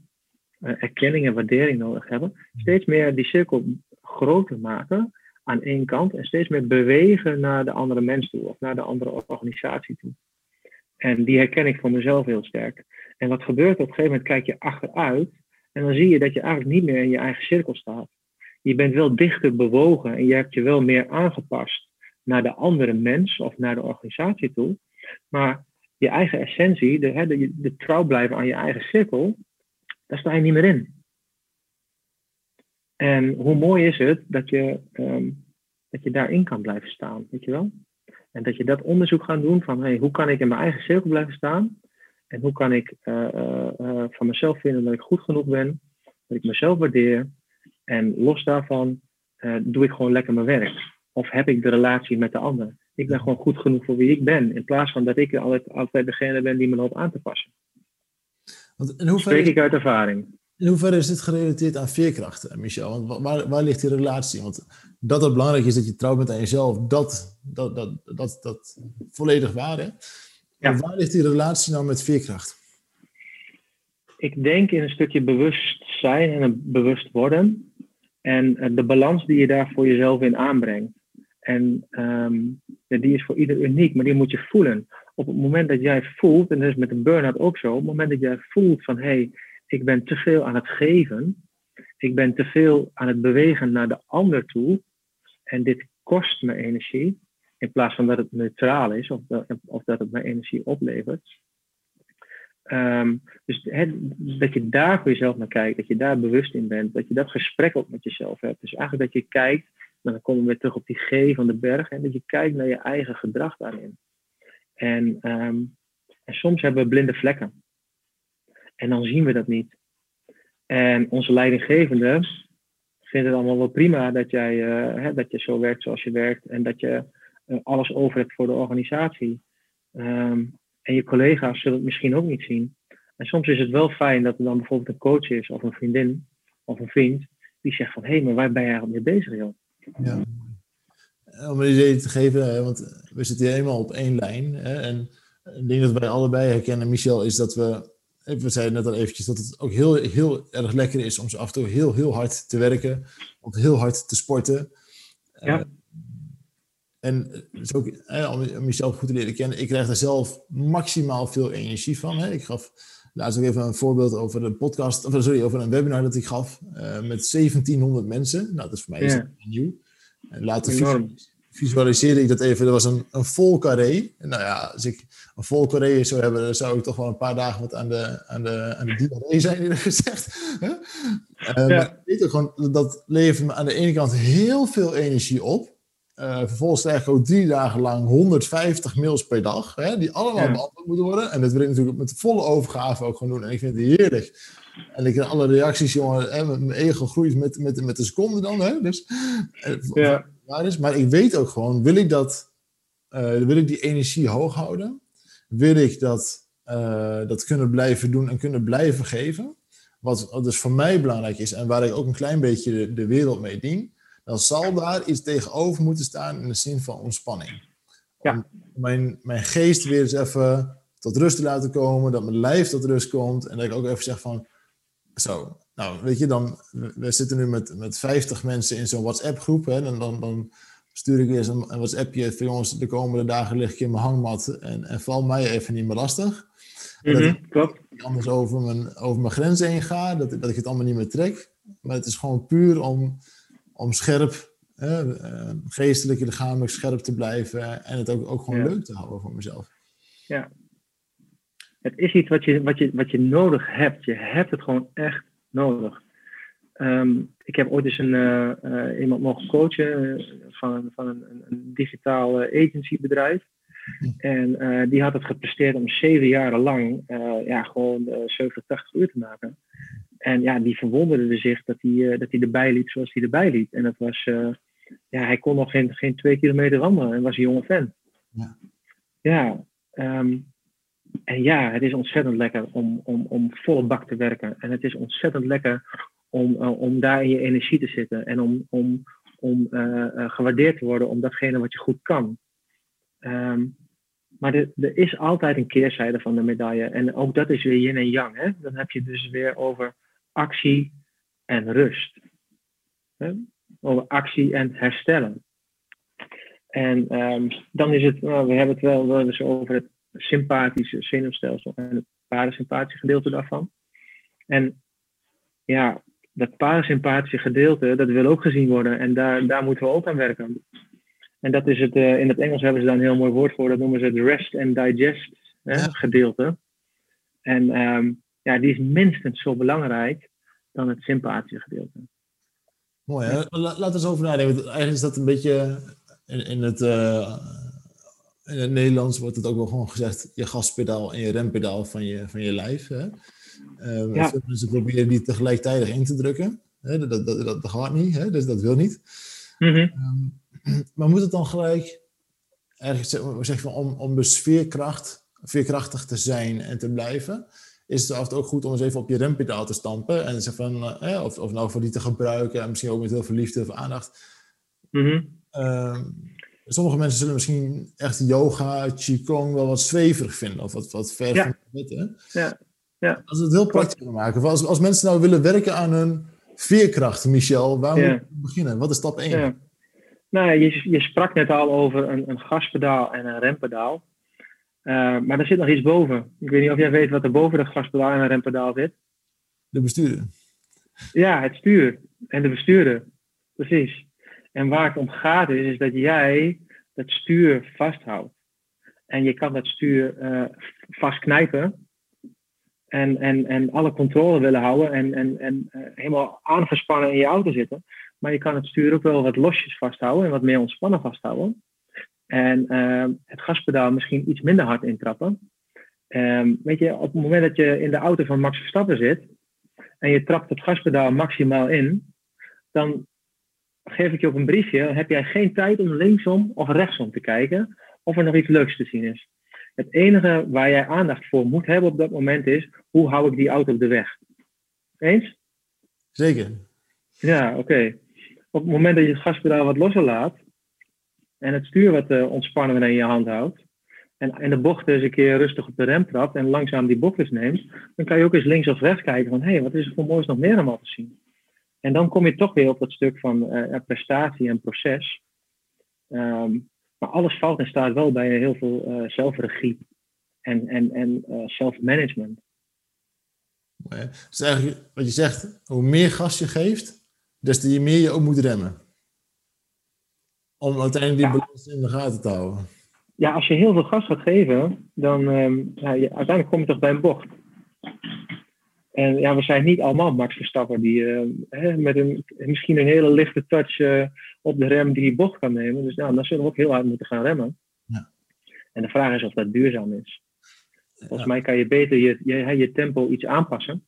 Erkenning en waardering nodig hebben, steeds meer die cirkel groter maken aan één kant en steeds meer bewegen naar de andere mens toe of naar de andere organisatie toe. En die herken ik voor mezelf heel sterk. En wat gebeurt op een gegeven moment, kijk je achteruit en dan zie je dat je eigenlijk niet meer in je eigen cirkel staat. Je bent wel dichter bewogen en je hebt je wel meer aangepast naar de andere mens of naar de organisatie toe. Maar je eigen essentie, de, de, de trouw blijven aan je eigen cirkel, daar sta je niet meer in. En hoe mooi is het dat je, um, dat je daarin kan blijven staan, weet je wel? En dat je dat onderzoek gaat doen van hey, hoe kan ik in mijn eigen cirkel blijven staan? En hoe kan ik uh, uh, van mezelf vinden dat ik goed genoeg ben, dat ik mezelf waardeer. En los daarvan doe ik gewoon lekker mijn werk. Of heb ik de relatie met de ander. Ik ben gewoon goed genoeg voor wie ik ben. In plaats van dat ik altijd, altijd degene ben die me loopt aan te passen. Want in hoeverre, Spreek ik uit ervaring. In hoeverre is dit gerelateerd aan veerkracht, Michel? Want waar, waar ligt die relatie? Want dat het belangrijk is dat je trouw bent aan jezelf, dat, dat, dat, dat, dat volledig waar. Hè? Ja. Waar ligt die relatie nou met veerkracht? Ik denk in een stukje bewustzijn en een bewust worden. En eh, de balans die je daar voor jezelf in aanbrengt. En um, die is voor ieder uniek, maar die moet je voelen. Op het moment dat jij voelt, en dat is met een burn-out ook zo, op het moment dat jij voelt van hé, hey, ik ben te veel aan het geven, ik ben te veel aan het bewegen naar de ander toe, en dit kost me energie, in plaats van dat het neutraal is of dat, of dat het me energie oplevert. Um, dus dat je daar voor jezelf naar kijkt, dat je daar bewust in bent, dat je dat gesprek ook met jezelf hebt. Dus eigenlijk dat je kijkt dan komen we weer terug op die G van de berg. En dat je kijkt naar je eigen gedrag daarin. En, um, en soms hebben we blinde vlekken. En dan zien we dat niet. En onze leidinggevende vindt het allemaal wel prima dat, jij, uh, hè, dat je zo werkt zoals je werkt. En dat je uh, alles over hebt voor de organisatie. Um, en je collega's zullen het misschien ook niet zien. En soms is het wel fijn dat er dan bijvoorbeeld een coach is of een vriendin of een vriend die zegt van hé, hey, maar waar ben jij eigenlijk mee bezig joh? Ja. Om een idee te geven, want we zitten helemaal op één lijn. Hè, en ik denk dat wij allebei herkennen, Michel, is dat we, we zeiden net al eventjes, dat het ook heel, heel erg lekker is om zo af en toe heel, heel hard te werken, om heel hard te sporten. Ja. Uh, en ook, hè, om mezelf goed te leren kennen, ik krijg daar zelf maximaal veel energie van. Hè. Ik gaf laatst ook even een voorbeeld over een podcast, of sorry, over een webinar dat ik gaf uh, met 1700 mensen. Nou, dat is voor mij ja. nieuw. En later visualiseerde ik dat even. Er was een, een vol carré. En nou ja, als ik een vol carré zou hebben, dan zou ik toch wel een paar dagen wat aan de, aan de, aan de diarree zijn, eerlijk gezegd. Uh, ja. Maar ik weet ook gewoon, dat levert me aan de ene kant heel veel energie op. Uh, vervolgens krijg ik ook drie dagen lang 150 mails per dag, hè, die allemaal ja. beantwoord moeten worden. En dat wil ik natuurlijk met volle overgave ook gewoon doen. En ik vind het heerlijk. En ik heb alle reacties, jongen, hè, mijn ego groeit met, met, met de seconde dan. Hè, dus, ja. waar is. Maar ik weet ook gewoon, wil ik dat wil ik die energie hoog houden? Wil ik dat, dat kunnen blijven doen en kunnen blijven geven? Wat, wat dus voor mij belangrijk is en waar ik ook een klein beetje de, de wereld mee dien, dan zal daar iets tegenover moeten staan in de zin van ontspanning. Ja. Om mijn, mijn geest weer eens even tot rust te laten komen, dat mijn lijf tot rust komt en dat ik ook even zeg van, zo, nou weet je, dan, we zitten nu met, met 50 mensen in zo'n WhatsApp groep, hè, dan, dan, dan stuur ik weer een, een WhatsAppje van jongens, de komende dagen lig ik in mijn hangmat en, en val mij even niet meer lastig. Mm -hmm, klopt. ik anders over mijn, over mijn grenzen heen ga, dat, dat ik het allemaal niet meer trek. Maar het is gewoon puur om, om scherp, eh, geestelijk, lichamelijk scherp te blijven en het ook, ook gewoon Ja. leuk te houden voor mezelf. Ja. Het is iets wat je, wat, je, wat je nodig hebt. Je hebt het gewoon echt nodig. Ehm, ik heb ooit eens een, eh, eh, iemand mogen coachen eh, van, van een, een, digitaal agencybedrijf. En die had het gepresteerd om zeven jaren lang eh, ja, gewoon 70, 80 uur te maken. En ja, die verwonderde zich dat hij, dat hij erbij liep zoals hij erbij liep. En dat was, ja, hij kon nog geen, geen twee kilometer wandelen en was een jonge vent. Ja. Ja, ehm, en ja, het is ontzettend lekker om, om, om volle bak te werken. En het is ontzettend lekker om, eh, om daar in je energie te zitten. En om, om, om eh, eh, gewaardeerd te worden om datgene wat je goed kan. Ehm, maar er, er is altijd een keerzijde van de medaille. En ook dat is weer yin en yang. Hè? Dan heb je dus weer over actie en rust. Hè? Over actie en herstellen. En ehm, dan is het, nou, we hebben het wel eens over het sympathische zenuwstelsel en het parasympathische gedeelte daarvan. En ja, dat parasympathische gedeelte, dat wil ook gezien worden. En daar, daar moeten we ook aan werken. En dat is het, eh, in het Engels hebben ze daar een heel mooi woord voor. Dat noemen ze het rest and digest hè, Ja. gedeelte. En ehm, ja, die is minstens zo belangrijk dan het sympathische gedeelte. Mooi, hè? La- laten we eens over nadenken. Eigenlijk is dat een beetje in, in, het, eh, in het Nederlands wordt het ook wel gewoon gezegd: je gaspedaal en je rempedaal van je, van je lijf. Hè? Ehm, Ja. Veel mensen proberen die tegelijkertijd in te drukken. Dat, dat, dat, dat gaat niet, hè? dus dat wil niet. Mhm. Ehm, [CLEARS THROAT] maar moet het dan gelijk, eigenlijk zeg, zeg om, om de sfeerkracht, veerkrachtig te zijn en te blijven, is het ook goed om eens even op je rempedaal te stampen en zeggen van, eh, of, of nou voor die te gebruiken en misschien ook met heel veel liefde of aandacht. Mhm. Ehm, sommige mensen zullen misschien echt yoga, qigong wel wat zweverig vinden of wat, wat ver Ja. van het hè? Ja. Ja. Als we het heel praktisch willen maken, als, als mensen nou willen werken aan hun veerkracht, Michel, waar Ja. moet je beginnen? Wat is stap 1? Ja. Nou, je, je sprak net al over een, een gaspedaal en een rempedaal. Eh, maar er zit nog iets boven. Ik weet niet of jij weet wat er boven de gaspedaal en een rempedaal zit. De bestuurder. Ja, het stuur en de bestuurder. Precies. En waar het om gaat is, is dat jij dat stuur vasthoudt. En je kan dat stuur eh vastknijpen. En, en, en alle controle willen houden en, en, en eh, helemaal aangespannen in je auto zitten. Maar je kan het stuur ook wel wat losjes vasthouden en wat meer ontspannen vasthouden. En eh, het gaspedaal misschien iets minder hard intrappen. Ehm, weet je, op het moment dat je in de auto van Max Verstappen zit en je trapt het gaspedaal maximaal in, dan geef ik je op een briefje, heb jij geen tijd om linksom of rechtsom te kijken of er nog iets leuks te zien is. Het enige waar jij aandacht voor moet hebben op dat moment is, hoe hou ik die auto op de weg? Eens? Zeker. Ja, oké. Op het moment dat je het gaspedaal wat losser laat en het stuur wat uh, ontspannen in je hand houdt en in de bocht eens een keer rustig op de rem trapt en langzaam die bochtjes neemt, dan kan je ook eens links of rechts kijken van hé, hey, wat is er voor moois nog meer allemaal te zien? En dan kom je toch weer op dat stuk van uh, prestatie en proces. Um, maar alles valt en staat wel bij heel veel uh, zelfregie en, en, en uh, self-management. Dus eigenlijk wat je zegt, hoe meer gas je geeft, des te meer je ook moet remmen. Om uiteindelijk die ja. balans in de gaten te houden. Ja, als je heel veel gas gaat geven, dan um, ja, je, uiteindelijk kom je toch bij een bocht. En ja, we zijn niet allemaal Max Verstappen die uh, hè, met een, misschien een hele lichte touch uh, op de rem die bocht kan nemen. Dus nou, dan zullen we ook heel hard moeten gaan remmen. Ja. En de vraag is of dat duurzaam is. Volgens ja. mij kan je beter je, je, je tempo iets aanpassen.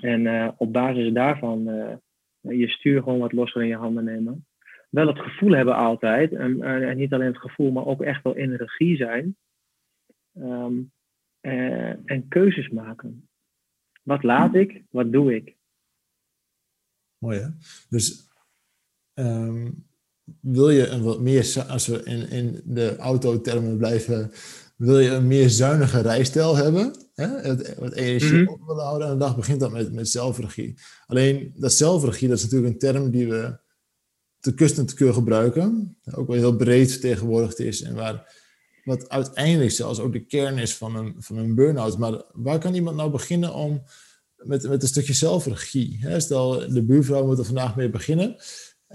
En uh, op basis daarvan je stuur gewoon wat losser in je handen nemen. wel het gevoel hebben altijd, en, en, niet alleen het gevoel, maar ook echt wel in regie zijn. Ehm, en keuzes maken. Wat laat ik, wat doe ik? Mooi hè? Dus ehm, wil je een wat meer, als we in, in de autotermen blijven, wil je een meer zuinige rijstijl hebben, hè? wat energie mm op willen houden aan de dag, begint dat met, met zelfregie. Alleen dat zelfregie, dat is natuurlijk een term die we te kust en te keur gebruiken, ook wel heel breed vertegenwoordigd is en waar wat uiteindelijk zelfs ook de kern is van een, van een burn-out. Maar waar kan iemand nou beginnen om met, met een stukje zelfregie? Hè? Stel, de buurvrouw moet er vandaag mee beginnen.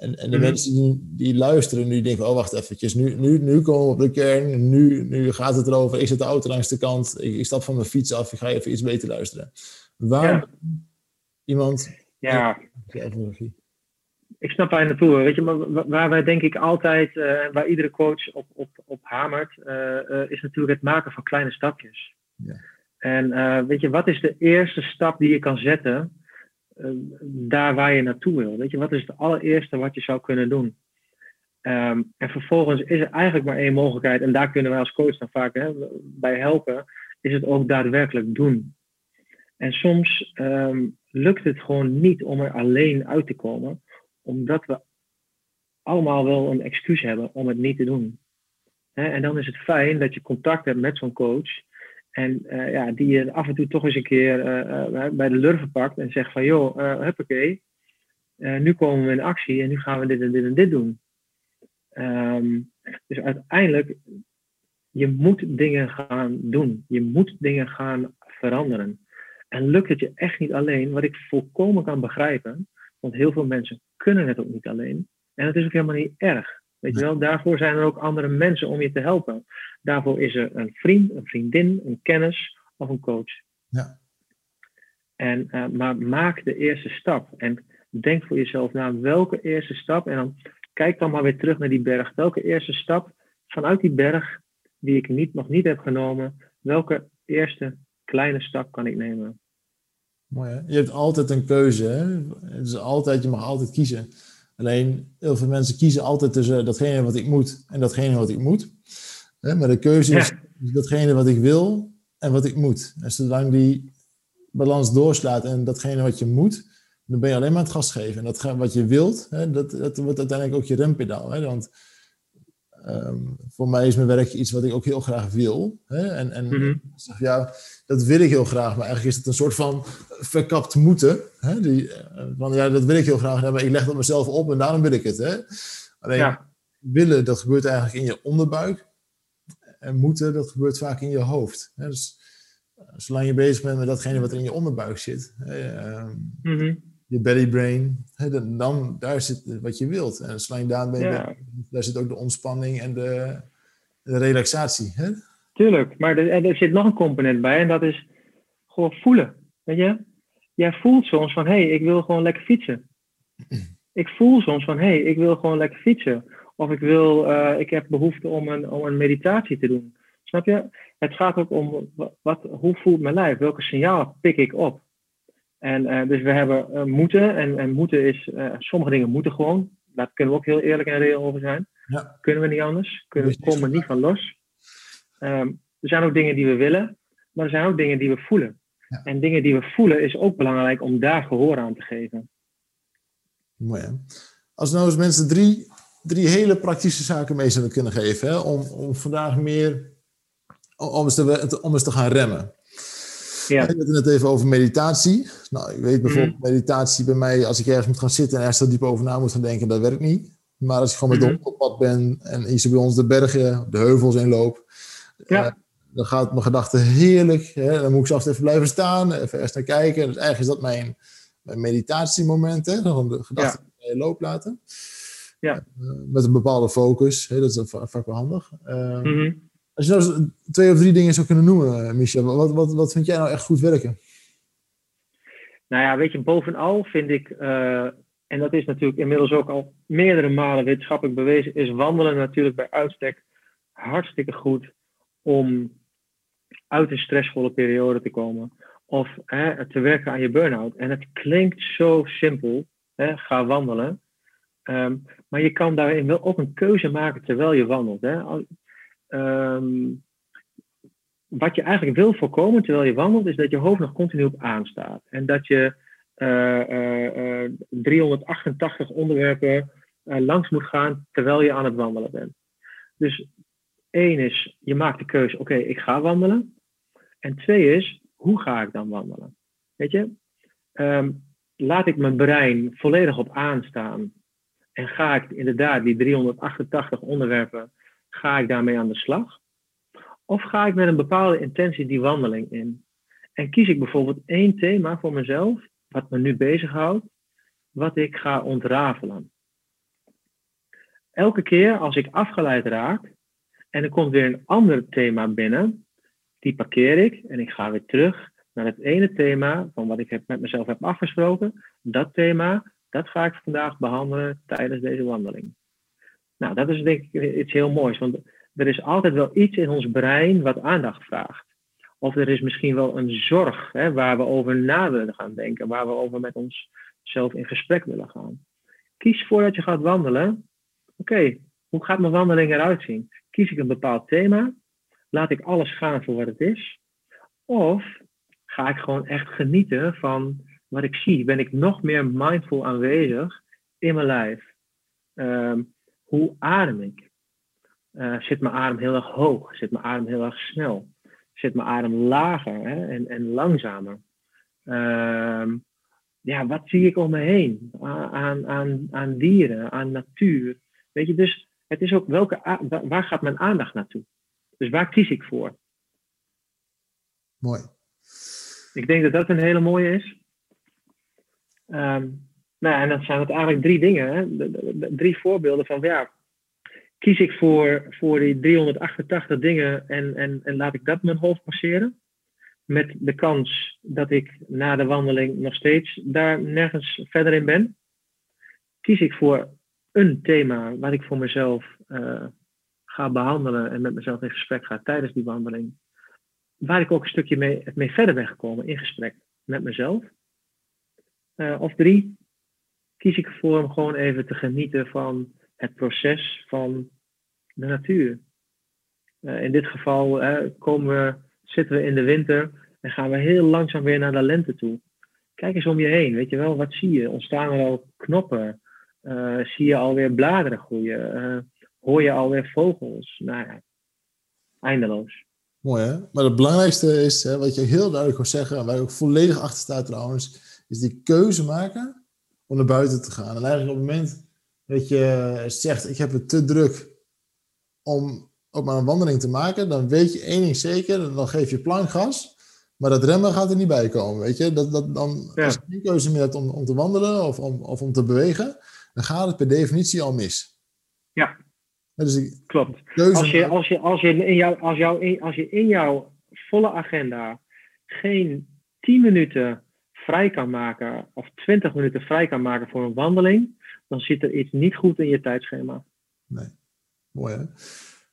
En, en de mhm. mensen die, die luisteren nu denken, oh wacht eventjes, nu, nu, nu komen we op de kern, nu, nu gaat het erover, ik zet de auto langs de kant, ik, ik stap van mijn fiets af, ik ga even iets beter luisteren. Waar iemand... Ja. Ik snap waar je naartoe. Weet je, maar waar wij denk ik altijd, uh, waar iedere coach op, op, op hamert, uh, uh, is natuurlijk het maken van kleine stapjes. Ja. En weet je, wat is de eerste stap die je kan zetten daar waar je naartoe wil? Weet je, wat is het allereerste wat je zou kunnen doen? Um, en vervolgens is er eigenlijk maar één mogelijkheid, en daar kunnen wij als coach dan vaak hè, bij helpen, is het ook daadwerkelijk doen. En soms um, lukt het gewoon niet om er alleen uit te komen, omdat we allemaal wel een excuus hebben om het niet te doen. En dan is het fijn dat je contact hebt met zo'n coach. En uh, ja, die je af en toe toch eens een keer uh, bij de lurven pakt en zegt van joh, uh, huppakee, nu komen we in actie en nu gaan we dit en dit en dit doen. Um, dus uiteindelijk, je moet dingen gaan doen. Je moet dingen gaan veranderen. En lukt het je echt niet alleen, wat ik volkomen kan begrijpen, want heel veel mensen kunnen het ook niet alleen. En dat is ook helemaal niet erg. Weet je wel, daarvoor zijn er ook andere mensen om je te helpen. Daarvoor is er een vriend, een vriendin, een kennis of een coach. Ja. En, uh, maar maak de eerste stap. En denk voor jezelf na welke eerste stap. En dan kijk dan maar weer terug naar die berg. Welke eerste stap vanuit die berg die ik niet, nog niet heb genomen. Welke eerste kleine stap kan ik nemen? Mooi hè? Je hebt altijd een keuze. Hè? Het is altijd, je mag altijd kiezen. Alleen heel veel mensen kiezen altijd tussen datgene wat ik moet en datgene wat ik moet. Maar de keuze is datgene wat ik wil en wat ik moet. En zolang die balans doorslaat en datgene wat je moet, dan ben je alleen maar aan het gas geven. En dat wat je wilt, dat, dat wordt uiteindelijk ook je rempedaal. Want Ehm, voor mij is mijn werk iets wat ik ook heel graag wil. Hè? En, en mhm. zeg, ja, dat wil ik heel graag, maar eigenlijk is het een soort van verkapt moeten. Hè? Die, eh, van, ja, dat wil ik heel graag, maar ik leg dat mezelf op en daarom wil ik het. Hè? Alleen willen, dat gebeurt eigenlijk in je onderbuik. En moeten, dat gebeurt vaak in je hoofd. Hè? Dus eh, zolang je bezig bent met datgene wat in je onderbuik zit. Hè? Mm je belly brain, hè, dan, daar zit wat je wilt. En zolang je daar bent, daar zit ook de ontspanning en de, de relaxatie. Hè? Tuurlijk, maar er, er, zit nog een component bij en dat is gewoon voelen. Weet je? Jij voelt soms van, hé, hey, ik wil gewoon lekker fietsen. Ik voel soms van, hé, hey, ik wil gewoon lekker fietsen. Of ik, wil, uh, ik heb behoefte om een, om een meditatie te doen. Snap je? Het gaat ook om, wat, hoe voelt mijn lijf? Welke signaal pik ik op? En uh, dus we hebben uh, moeten. En, en moeten is, uh, sommige dingen moeten gewoon. Daar kunnen we ook heel eerlijk en reëel over zijn. Ja. Kunnen we niet anders. Kunnen, we komen niet van los. Um, er zijn ook dingen die we willen. Maar er zijn ook dingen die we voelen. Ja. En dingen die we voelen is ook belangrijk om daar gehoor aan te geven. Mooi hè? Als nou eens mensen drie, drie hele praktische zaken mee zouden kunnen geven. Hè? Om, om vandaag meer... Om eens, te, om eens te gaan remmen. Ja. Je had het net even over meditatie. Nou, ik weet bijvoorbeeld mm. meditatie bij mij, als ik ergens moet gaan zitten en ergens zo diep over na moet gaan denken, dat werkt niet. Maar als ik gewoon met de mm-hmm. op pad ben en hier bij ons de bergen, de heuvels in loop, ja. Uh, dan gaat mijn gedachten heerlijk. Hè? Dan moet ik zelfs even blijven staan, even eerst naar kijken. Dus eigenlijk is dat mijn, mijn meditatiemoment, hè? gewoon de gedachten ja. in loop laten. Ja. Uh, met een bepaalde focus, hè? dat is vaak wel handig. Uh, mm als je nou twee of drie dingen zou kunnen noemen, eh, Michel, wat, wat, wat vind jij nou echt goed werken? Nou ja, weet je, bovenal vind ik, uh, en dat is natuurlijk inmiddels ook al meerdere malen wetenschappelijk bewezen, is wandelen natuurlijk bij uitstek hartstikke goed om uit een stressvolle periode te komen. Of hè, te werken aan je burn-out. En het klinkt zo simpel, hè, ga wandelen. Ehm, maar je kan daarin wel ook een keuze maken terwijl je wandelt. Hè? Ehm, wat je eigenlijk wil voorkomen terwijl je wandelt, is dat je hoofd nog continu op aanstaat. En dat je 388 eh, eh, eh, onderwerpen langs moet gaan terwijl je aan het wandelen bent. Dus één is, je maakt de keuze, oké, ik ga wandelen. En twee is, hoe ga ik dan wandelen? Weet je, ehm, laat ik mijn brein volledig op aanstaan en ga ik inderdaad die 388 onderwerpen, ga ik daarmee aan de slag? Of ga ik met een bepaalde intentie die wandeling in? En kies ik bijvoorbeeld één thema voor mezelf, wat me nu bezighoudt, wat ik ga ontrafelen. Elke keer als ik afgeleid raak en er komt weer een ander thema binnen, die parkeer ik en ik ga weer terug naar het ene thema van wat ik heb met mezelf heb afgesproken. Dat thema, dat ga ik vandaag behandelen tijdens deze wandeling. Nou, dat is denk ik iets heel moois, want er is altijd wel iets in ons brein wat aandacht vraagt. Of er is misschien wel een zorg hè, waar we over na willen gaan denken, waar we over met onszelf in gesprek willen gaan. Kies voordat je gaat wandelen. Oké, hoe gaat mijn wandeling eruit zien? Kies ik een bepaald thema? Laat ik alles gaan voor wat het is? Of ga ik gewoon echt genieten van wat ik zie? Ben ik nog meer mindful aanwezig in mijn lijf? Ehm, hoe adem ik? Uh, zit mijn adem heel erg hoog? Zit mijn adem heel erg snel? Zit mijn adem lager hè? En, en langzamer? Ehm, ja, wat zie ik om me heen? Aan, aan, aan dieren, aan natuur. Weet je, dus het is ook welke, waar gaat mijn aandacht naartoe? Dus waar kies ik voor? Mooi. Ik denk dat dat een hele mooie is. Um, nou, en dan zijn het eigenlijk drie dingen. Hè? drie voorbeelden van, ja, kies ik voor, voor die 388 dingen en, en, en laat ik dat mijn hoofd passeren? Met de kans dat ik na de wandeling nog steeds daar nergens verder in ben. Kies ik voor een thema wat ik voor mezelf uh, ga behandelen en met mezelf in gesprek ga tijdens die wandeling waar ik ook een stukje mee, mee verder ben gekomen in gesprek met mezelf. Uh, of drie, kies ik ervoor om gewoon even te genieten van het proces van de natuur. Uh, in dit geval uh, komen we, zitten we in de winter en gaan we heel langzaam weer naar de lente toe. Kijk eens om je heen, weet je wel, wat zie je? Ontstaan er al knoppen? zie je alweer bladeren groeien? hoor je alweer vogels? Nou ja, eindeloos. Mooi hè? Maar het belangrijkste is, hè, wat je heel duidelijk wil zeggen, en waar je ook volledig achter staat trouwens, is die keuze maken om naar buiten te gaan. En eigenlijk op het moment dat je zegt, ik heb het te druk om ook maar een wandeling te maken, dan weet je één ding zeker, dan geef je plankgas, maar dat remmen gaat er niet bij komen, weet je. Dat, dat, dan, Als je geen keuze meer hebt om, om te wandelen of om, of om te bewegen, dan gaat het per definitie al mis. Ja, dus Klopt. Als je, als, je, als, je in jouw, als, jou, als je in jouw volle agenda geen 10 minuten vrij kan maken of 20 minuten vrij kan maken voor een wandeling, dan zit er iets niet goed in je tijdschema. Nee, mooi hè.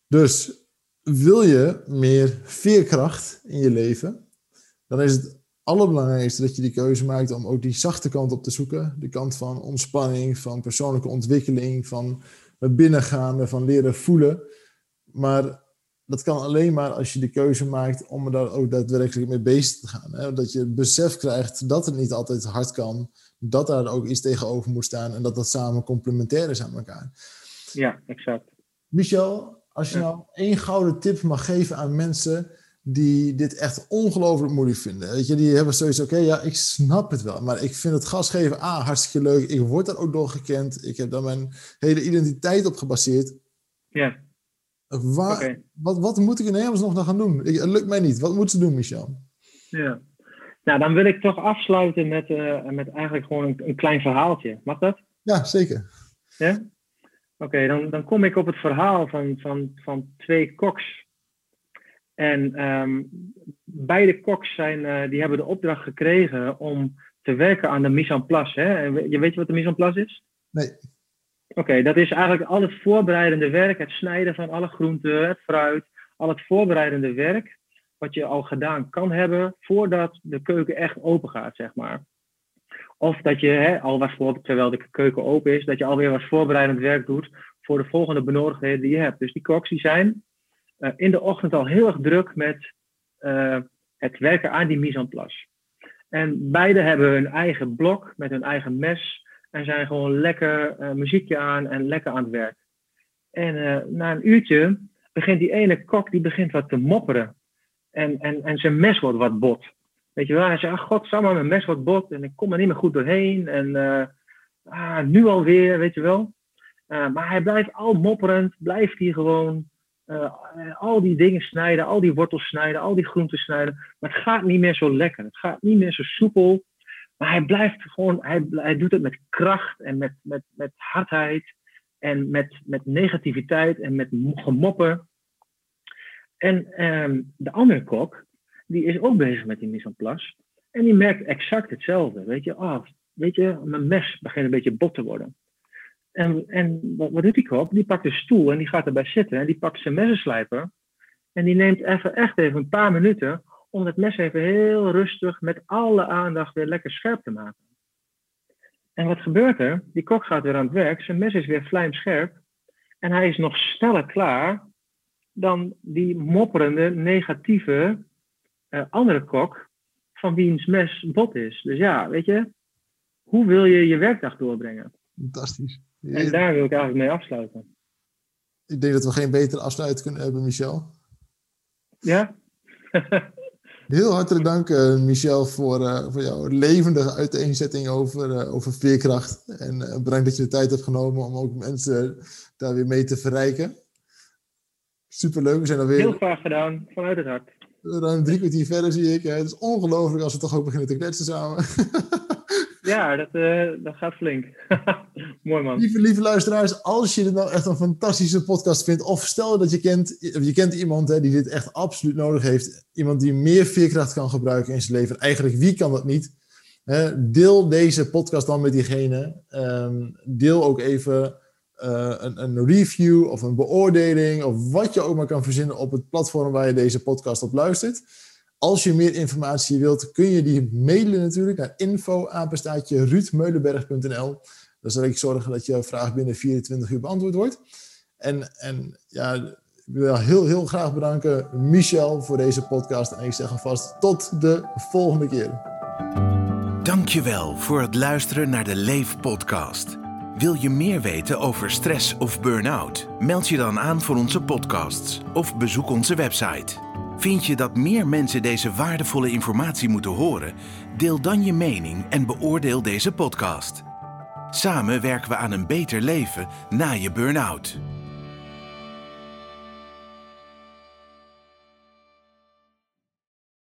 Dus wil je meer veerkracht in je leven, dan is het allerbelangrijkste dat je die keuze maakt om ook die zachte kant op te zoeken. De kant van ontspanning, van persoonlijke ontwikkeling, van binnengaande, van leren voelen. Maar dat kan alleen maar als je de keuze maakt om er daar ook daadwerkelijk mee bezig te gaan. Hè? Dat je het besef krijgt dat het niet altijd hard kan, dat daar ook iets tegenover moet staan en dat dat samen complementair is aan elkaar. Ja, exact. Michel, als je nou één gouden tip mag geven aan mensen die dit echt ongelooflijk moeilijk vinden. Weet je, die hebben zoiets, oké, ja, ik snap het wel, maar ik vind het gasgeven, ah, hartstikke leuk. Ik word er ook door gekend. Ik heb daar mijn hele identiteit op gebaseerd. Ja. Waar, wat, wat moet ik in nog nog gaan doen? Ik, het lukt mij niet. Wat moeten ze doen, Michel? Ja. Nou, dan wil ik toch afsluiten met, uh, met eigenlijk gewoon een, een, klein verhaaltje. Mag dat? Ja, zeker. Ja? Oké, dan, dan kom ik op het verhaal van, van, van twee koks en um, beide koks zijn, uh, die hebben de opdracht gekregen om te werken aan de mise en place. Hè? Je weet je wat de mise en place is? Nee. Oké, dat is eigenlijk al het voorbereidende werk, het snijden van alle groenten, het fruit, al het voorbereidende werk wat je al gedaan kan hebben voordat de keuken echt open gaat, zeg maar. Of dat je hè, al voor, terwijl de keuken open is, dat je alweer wat voorbereidend werk doet voor de volgende benodigdheden die je hebt. Dus die koks die zijn uh, in de ochtend al heel erg druk met uh, het werken aan die mise en place. En beide hebben hun eigen blok met hun eigen mes en zijn gewoon lekker uh, muziekje aan en lekker aan het werk. En na een uurtje begint die ene kok die begint wat te mopperen. En, en, en zijn mes wordt wat bot. Weet je wel, hij zegt, god, samen mijn mes wordt bot en ik kom er niet meer goed doorheen. En uh, ah, nu alweer, weet je wel. Maar hij blijft al mopperend, blijft hij gewoon al die dingen snijden, al die wortels snijden, al die groenten snijden. Maar het gaat niet meer zo lekker, het gaat niet meer zo soepel. Maar hij blijft gewoon, hij, hij doet het met kracht en met, met, met hardheid en met, met negativiteit en met gemopper. En um, de andere kok, die is ook bezig met die mise en place. En die merkt exact hetzelfde. Weet je, oh, weet je, mijn mes begint een beetje bot te worden. En, en wat, doet die kok? Die pakt een stoel en die gaat erbij zitten. En die pakt zijn messenslijper. En die neemt even, echt even een paar minuten om het mes even heel rustig met alle aandacht weer lekker scherp te maken. En wat gebeurt er? Die kok gaat weer aan het werk, zijn mes is weer vlijmscherp en hij is nog sneller klaar dan die mopperende, negatieve uh, andere kok van wiens mes bot is. Dus ja, weet je, hoe wil je je werkdag doorbrengen? Fantastisch. En daar wil ik eigenlijk mee afsluiten. Ik denk dat we geen betere afsluiting kunnen hebben, Michel. Ja? [LAUGHS] Heel hartelijk dank, uh, Michel, voor, uh, voor jouw levendige uiteenzetting over, uh, over veerkracht. En bedankt dat je de tijd hebt genomen om ook mensen daar weer mee te verrijken. Superleuk, we zijn alweer... Heel graag gedaan, vanuit het hart. Ruim drie kwartier verder zie ik. Het is ongelooflijk als we toch ook beginnen te kletsen samen. [LAUGHS] ja, dat, dat gaat flink. [LAUGHS] Mooi man. Lieve, lieve luisteraars, als je dit nou echt een fantastische podcast vindt, of stel dat je kent, je kent iemand hè, die dit echt absoluut nodig heeft, iemand die meer veerkracht kan gebruiken in zijn leven, eigenlijk wie kan dat niet? Hè, deel deze podcast dan met diegene. Um, deel ook even uh, een, een, review of een beoordeling of wat je ook maar kan verzinnen op het platform waar je deze podcast op luistert. Als je meer informatie wilt, kun je die mailen natuurlijk naar info-apenstaatje ruudmeulenberg.nl. Dan zal ik zorgen dat je vraag binnen 24 uur beantwoord wordt. En, en ja, ik wil heel, heel graag bedanken Michel voor deze podcast. En ik zeg alvast tot de volgende keer. Dankjewel voor het luisteren naar de Leef podcast. Wil je meer weten over stress of burn-out? Meld je dan aan voor onze podcasts of bezoek onze website. Vind je dat meer mensen deze waardevolle informatie moeten horen? Deel dan je mening en beoordeel deze podcast. Samen werken we aan een beter leven na je burn-out.